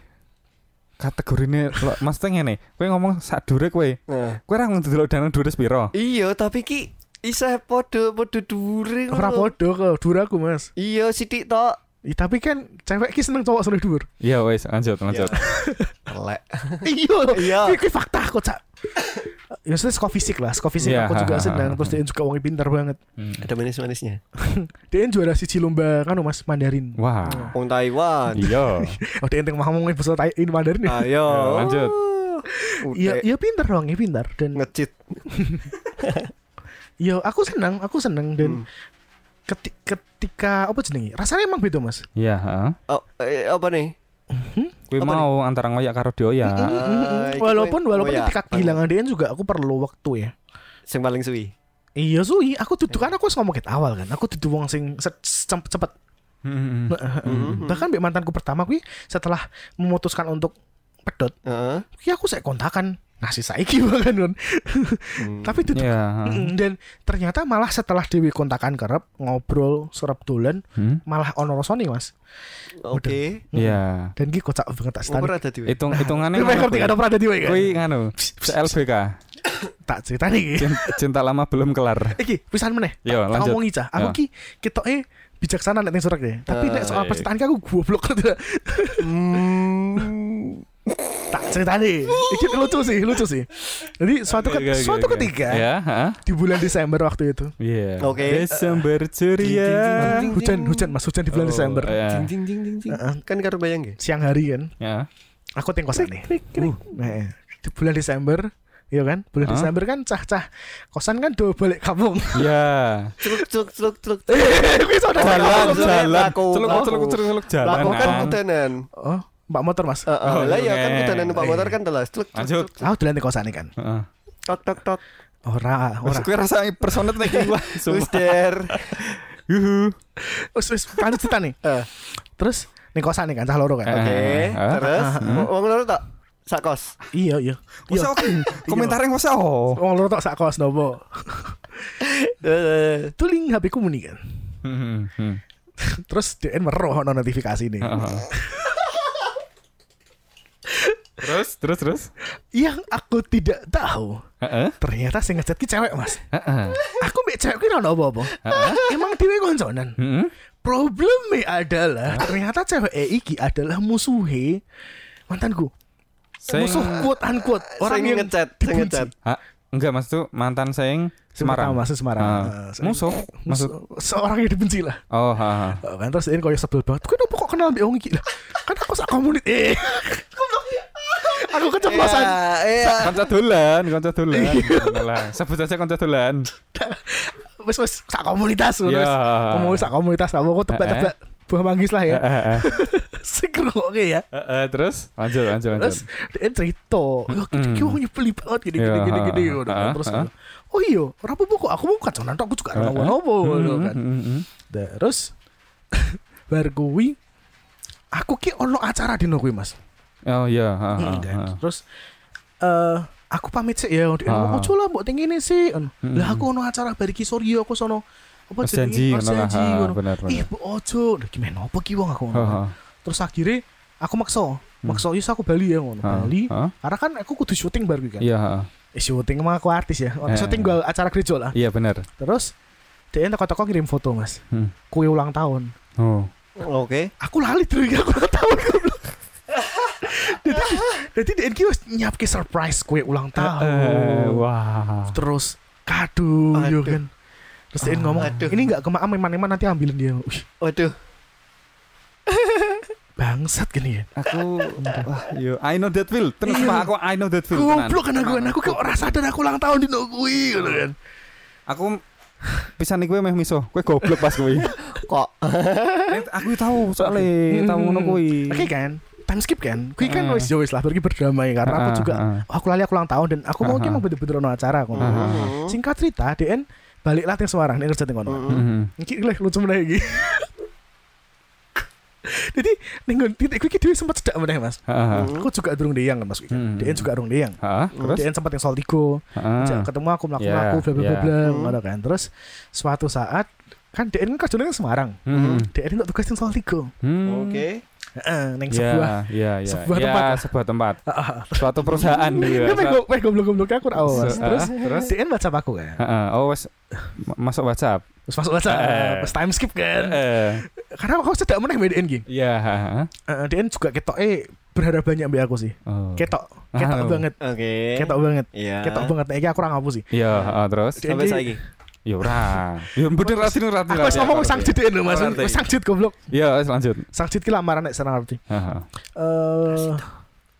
Kategorine teh ngene, kowe ngomong sak dure kowe. Nah. Kowe ra ndelok danang dure piro? Iya, tapi ki isih padha padha dure ora podo ke duraku Mas Iya, sithik tok. Ih, tapi kan cewek ki seneng cowok seneng dur Iya wes, lanjut, lanjut. Iya Iya. Kuwi- kuwi fakta kok cak ya maksudnya skofisik lah skofisik Iya, aku juga ha, ha, seneng ha. terus dia juga wong pintar banget Hmm. Ada manis-manisnya. dia juara siji lomba kan mas Mandarin Wah. Wong Taiwan. Iya. oh dia yang ngomongin bahasa Tai- ini Mandarin ya Ayo. lanjut. Iya, iya pintar dong, iya pintar dan ngecit. iya aku seneng, aku seneng dan Hmm. keti- ketika apa jenenge? Rasanya emang beda mas. Iya, heeh. Oh, eh, apa nih? Apa mau antara ngoyak karo dioyak. Ah, Mm-mm. iki walaupun walaupun ya, ketika kehilangan dia juga aku perlu waktu ya. Sing paling suwi. Iya suwi, aku tuh kan aku harus ngomong ket awal kan. Aku tuh wong sing cepet cepet. Hmm. Bahkan mantanku pertama kuwi setelah memutuskan untuk pedot, Heeh. kuwi aku saya kontakan ngasih saiki bahkan kan. Hmm. Tapi itu Iya. Mm, dan ternyata malah setelah Dewi kontakan kerep ngobrol serap dolan Hmm? malah ono rasane mas Oke. Iya. dan ki kocak banget tak ada diwe. Hitung hitungannya Ini ngerti kan pernah Dewi kan Kuwi nganu, LBK. tak cerita nih Cinta, cinta lama belum kelar. iki pisan meneh Yo, tak lanjut. ngomongi cah aku Ya. ki ketoknya bijaksana nek surat ya tapi nek soal iya. percintaan ki aku goblok Hmm. Tak cerita nih iki lucu sih lucu sih jadi suatu ket- oke, oke, suatu oke. ketika Ya, heeh. di bulan Desember waktu itu Iya. Oke. Desember ceria. Hujan hujan mas hujan di bulan Oh, Desember iya. Ding ding ding ding ding. Heeh. Kan karo bayang ge. siang hari kan Ya. aku teng kosan nih Uh, nah, di bulan Desember Iya kan, bulan Hah? Desember kan cah-cah kosan kan do balik kampung. Ya. Celuk celuk celuk celuk. Saudara Jalan, jalan. Celuk celuk celuk celuk jalan. Kan Nang. kudanan. Oh, Mbak motor Mas. Heeh. Oh, Lah ya kan oke. kudanan Pak motor kan telas. Lanjut. Aku dolan di kosan kan. Heeh. Tok tok tok. Ora, ora. kowe rasa personet nek wah. Wis der. Yuhu. Wis wis kan cerita nih. Terus ning kosan nih kan cah loro kan. Oke, terus wong loro tak sakos. Iya, iya. Wes oke. Komentare wes oh. Wong loro tok sak kos nopo. Tuling HP ku muni kan. Hmm, hmm. Terus DN meroh ono notifikasi nih. Terus terus terus. Yang aku tidak tahu, Heeh. ternyata sing ngechat ki cewek, Mas. Heeh. Aku mbek cewek ki ono apa-apa. Heeh. Emang dhewe konconan. Heeh. Problemnya adalah ternyata cewek E iki adalah musuhe mantanku. Sing Musuh quote unquote orang yang ngechat, sing dibenci. ngechat. Ha, enggak Mas tuh mantan saya Semarang. Semarang, Mas Semarang. Saya- Musuh maksud musuh seorang yang dibenci lah. Oh, ha, ha. Kan terus ini koyo sebel banget. Kenapa kok kenal mbek wong iki lah? Kan aku sak komunit. Eh. Aku keceplosan. Iya, iya. Kanca dolan, kanca dolan. Lah, sebut saja kanca dolan. wis wis sak komunitas ngono. Ya. wis. Ngomong sak komunitas apa kok tebak-tebak buah manggis lah ya. Eh, eh, eh. Sing ngrungokke ya. Eh, eh, terus lanjut lanjut lanjut. Terus dia cerita, "Yo iki wong nyebeli banget gini gini gini gini." kan. Terus oh iya, ora apa-apa kok aku mau kaconan tok, aku juga ora ngono Hmm, kan. hmm. Terus bar kuwi aku ki ono acara dino kuwi Mas. Oh iya, ha, ha, Hmm, ha. Terus eh aku pamit sih ya, dia ngomong ojo lah mbok tingene sih. Hmm. Lah aku ono acara bariki Suryo aku sono apa janji janji, ngono. Benar Ih, ojo. Lah gimana apa ki wong aku Ha, ngono. Terus akhirnya aku maksa, maksa yus aku Bali ya ngono. Bali. ha. Karena kan aku kudu syuting baru kan. Iya. Eh, syuting emang aku artis ya. Eh. Syuting gua acara gereja lah. Iya benar. Terus dia toko-toko ngirim foto mas. Hmm. Kue ulang tahun. Oh. Oke. Aku lali terus aku ulang tahun. Jadi jadi dia ki wis nyiapke surprise kue ulang Eh, tahun. wah. Terus kado yo Aduh. kan. Terus dia ngomong, Aduh. ini nggak kemaam eman-eman nanti ambilin dia. Wih, Waduh. bangsat gini ya. Aku wah, yo I know that feel. Terus Iya. Pak, aku I know that feel. Goblok kan aku kan aku kayak ora sadar aku ulang tahun di kuwi ngono kan. Aku pisan nih gue meh miso. Gue goblok pas gue. Kok aku tahu soalnya tahu ngono kuwi. Oke kan? Time skip kan? Kui kan wis yo wis lah pergi berdamai karena aku juga oh, aku lali aku ulang tahun dan aku mau ki Ah, mau bener-bener ono acara aku. Singkat cerita, DN balik latih Semarang nek kerja teng kono. Mhm. Iki leh lucu meneh iki. Jadi ning nggon titik kuwi dhewe sempat cedak meneh Mas. Aku juga durung deyang kan Mas. kuwi kan. Hmm. DN juga durung deyang. Terus? DN sempat yang Soltigo, Ha. Ajak ketemu aku mlaku Ya, mlaku bla bla bla bla Hmm. ngono kan. Terus suatu saat kan DN kan kerjanya Semarang. Hmm. DN untuk tugas yang Soltigo. Hmm. Oke. Heeh, ning Ya, sebuah ya, ya. sebuah Ya, tempat. sebuah tempat. Suatu perusahaan dia. Ini pego pego goblok-gobloknya aku. Se- Terus ah, terus? DN baca aku kan. Heeh. Oh, wes ma- masuk WhatsApp. Terus masuk baca, Eh. pas time skip kan. Eh. Karena aku meneh mbak DN ki. Iya. Heeh, DN juga ketok eh berharap banyak mbak aku sih. Oh. Ketok, ketok Ah. banget. Oke. Ketok banget. Iya. Ketok banget. Nek iki aku ora ngapus sih. Iya, terus. Sampai ki- saiki. Ya ora. Ya bener rati rati. Aku wis ngomong sangjit DN lho Mas. Ngerti. Wis sangjit goblok. Iya, wes lanjut. Sangjit ki lamaran nek sana ngerti. Ha, ha. Eh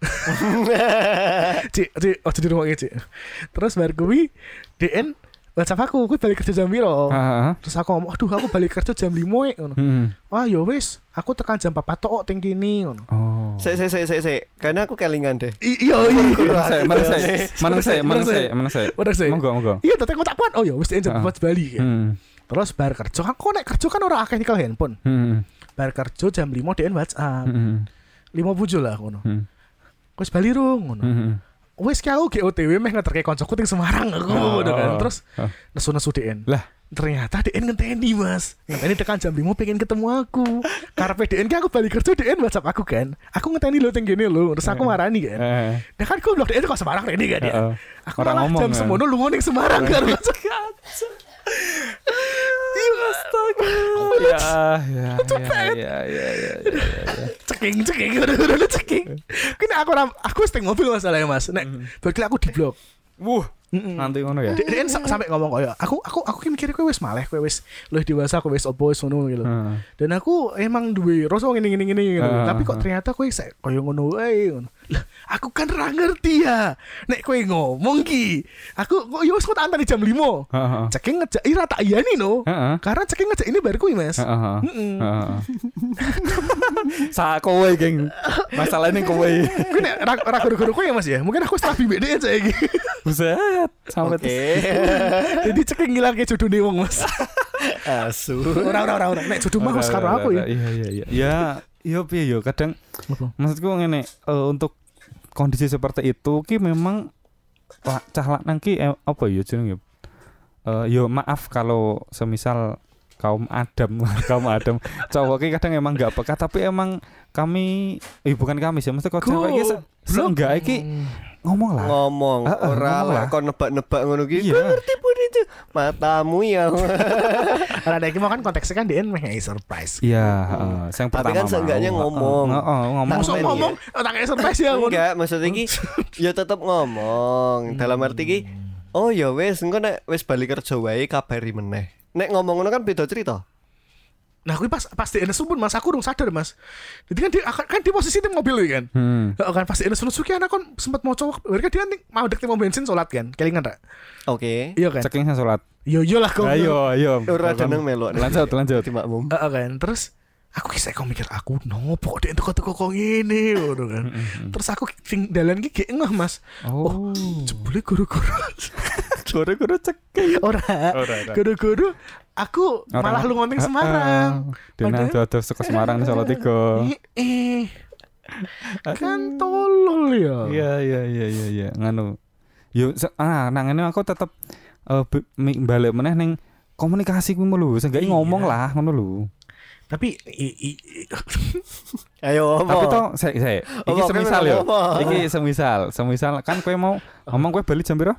Cik, cik, oh jadi rumah cik. Terus baru kuwi DN WhatsApp aku, kuwi balik kerja jam piro? Ha, ha. Terus aku ngomong, aduh aku balik kerja jam 5 e ngono. Hmm. Wah, ya wis, aku tekan jam 4 tok ting kini ngono. Oh. Sik sik sik sik sik. Karena aku kelingan deh. Iya, iya. Mana saya? Mana saya? Mana saya? Mana Mana saya? saya? Mana saya? Monggo, monggo. Iya, tapi aku tak kuat. Oh ya, wis jam Ah. 4 Bali. kan. Hmm. Terus bar kerja, aku nek kerja kan ora akeh nyekel handphone. Hmm. Bar kerja jam 5 DN WhatsApp. Hmm. 5 pujo lah ngono. Hmm. Wis Bali rung ngono. Hmm. Wis ki aku GOTW meh ngeterke koncoku ting Semarang aku Oh, ngono kan. oh, Terus oh. nesu-nesu DN. Lah. Ternyata DN ngenteni mas Ngenteni tekan jam 5 pengen ketemu aku Karena DN kan aku balik kerja DN whatsapp aku kan Aku ngenteni lo tenggene lo Terus aku Eh. marani kan Eh. Nah kan gue bilang DN kok Semarang ini kan ya. Aku Orang malah ngomong, jam ya. semono lu ngoning Semarang kan astaga Ya, ya, ya, ya, ya, ya, ya. Ceking ceking udah udah udah ceking Kini aku ram Aku seteng mobil masalahnya mas Nek Berarti aku di blok Wuh, nanti ngono ya. D- DN sa- sampai ngomong kayak aku aku aku ki mikir kowe wis maleh kowe wis luwih dewasa kowe wis opo wis ngono gitu. Dan aku emang duwe rasa ngene ngene ngene gitu. Tapi kok ternyata kowe koyo ngono wae ngono. Lah, aku kan ra ngerti ya. Nek kowe ngomong ki, aku kok yo wis kok tak antani jam 5. Heeh. Ceking ngejak ira tak iyani no. Karena ceking ngejak ini baru kuwi, Mas. Heeh. Sa kowe, geng. Masalahnya kowe. Kuwi nek ra ra guru-guru kowe ya, Mas ya. Mungkin aku bimbing dia aja iki. Buset, sampai Oke. Jadi ceking ngilangke jodone wong, Mas. Asu. Ora ora ora ora. Nek jodoh mah wis karo aku ya. Iya, iya, iya. Ya, iya piye yo kadang maksudku ngene eh, untuk kondisi seperti itu ki memang cah lanang ki eh, apa ya jenenge Eh yo maaf kalau semisal kaum Adam kaum Adam. Cowok ki kadang emang nggak peka tapi emang kami eh bukan kami sih mesti kok cewek ki se- seenggak iki ngomong lah Ngomong Ah, ah, ora ngomong lah kok nebak-nebak ngono ki. Iya. Kok ngerti pun itu. Matamu ya. Karena ada mau kan konteksnya kan dia meh surprise. iya heeh. Yang Tapi pertama kan seenggaknya ngomong. Heeh, heeh, ngomong Nah, ngomong, tak kayak surprise ya. Enggak, maksudnya ki ya tetep ngomong. Dalam arti ki oh ya wis engko nek wis balik kerja wae kabari meneh. Nek ngomong ngono kan beda cerita. Nah, aku pas pas di NS pun Mas aku urung sadar, Mas. Jadi kan di kan di posisi tim mobil kan. Hmm. Heeh kan pas di NS Suki anak kon sempat mau cowok, mereka dia nih mau dek mau bensin sholat kan. Kelingan tak? Oke. Iya kan? Ceking saya sholat. Iya iya lah kok. Ayo, ayo. Ora ada nang melok. Lanjut, lanjut. Di makmum. Heeh kan. Terus aku kisah kok mikir aku nopo dek teko-teko kok ngene ngono kan. Terus aku sing dalan gek ngeh, Mas. Oh. Jebule guru-guru. Guru-guru ceking. Ora. Ora, ora. Guru-guru aku malah lu ngomong Semarang. Dina Padahal- tuh suka Semarang nih Solo tiga. Eh, eh. kan tolol ya. Iya iya iya iya iya nganu. Yo se- ah nang ngene aku tetep eh be- mi- balik meneh ning komunikasi kuwi lho, seenggaknya Iya. ngomong lah ngono lho. Tapi i- i- i- Ayo Tapi apa? toh saya saya iki semisal yo. Iki semisal, semisal kan kowe mau ngomong kowe balik jam piro?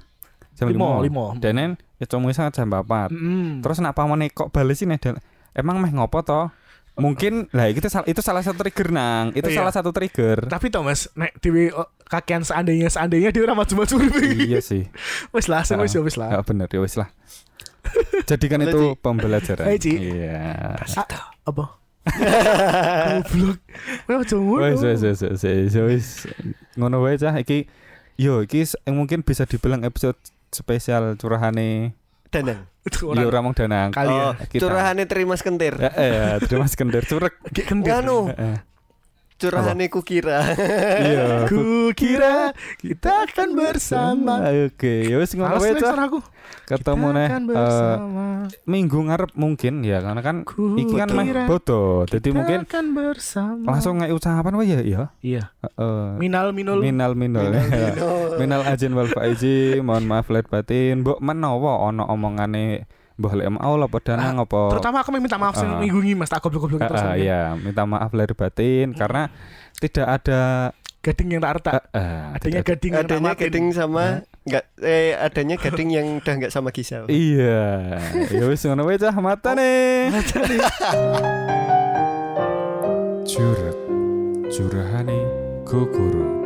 Jam Limo, 5. limo. Denen ya semisal jam 4. Mm. Terus kenapa mau kok balik sih Nedel? Emang meh ngopo toh? Mungkin lah itu salah itu salah satu trigger nang. Itu Iya. salah satu trigger. tapi Thomas nek dewe oh, kakean seandainya seandainya dia ora maju-maju iya sih. wis lah wis ya wis lah Ya bener ya wis lah. Jadikan itu pembelajaran. Iya. Ah, apa goblok kowe aja ngono Wes wes wes wes wes, wes. Ngono wae cah iki yo iki mungkin bisa dibilang episode spesial curahane Danang. Yo orang Ramong Danang. Kali ya. Oh, Kita. curahane terima sekentir. Eh, eh, terima sekender curek. kayak kendit Curahane kukira. Iya. ku kira kita akan bersama Oke, ya wis ngono wae nih aku Ketemu Kita neh akan eh, bersama minggu ngarep mungkin ya karena kan Ku iki kan meh bodo. Jadi mungkin akan bersama langsung ngei ucapan wae ya iya. iya Heeh. minal minul Minal minul. Minal ajin wal faizin, mohon maaf lahir batin. Mbok menawa ana omongane mbah lek mau apa danang apa terutama aku minta maaf sing Ah. minggu ini mas tak goblok-goblok Ah, terus ah, aja. iya, minta maaf lahir batin karena tidak ada gading yang tak retak adanya gading yang tak Adanya gading sama enggak eh adanya gading yang udah enggak sama Gisel. Iya, ya wis ngono wae cah mata nih. Curhat, curahane gogoro.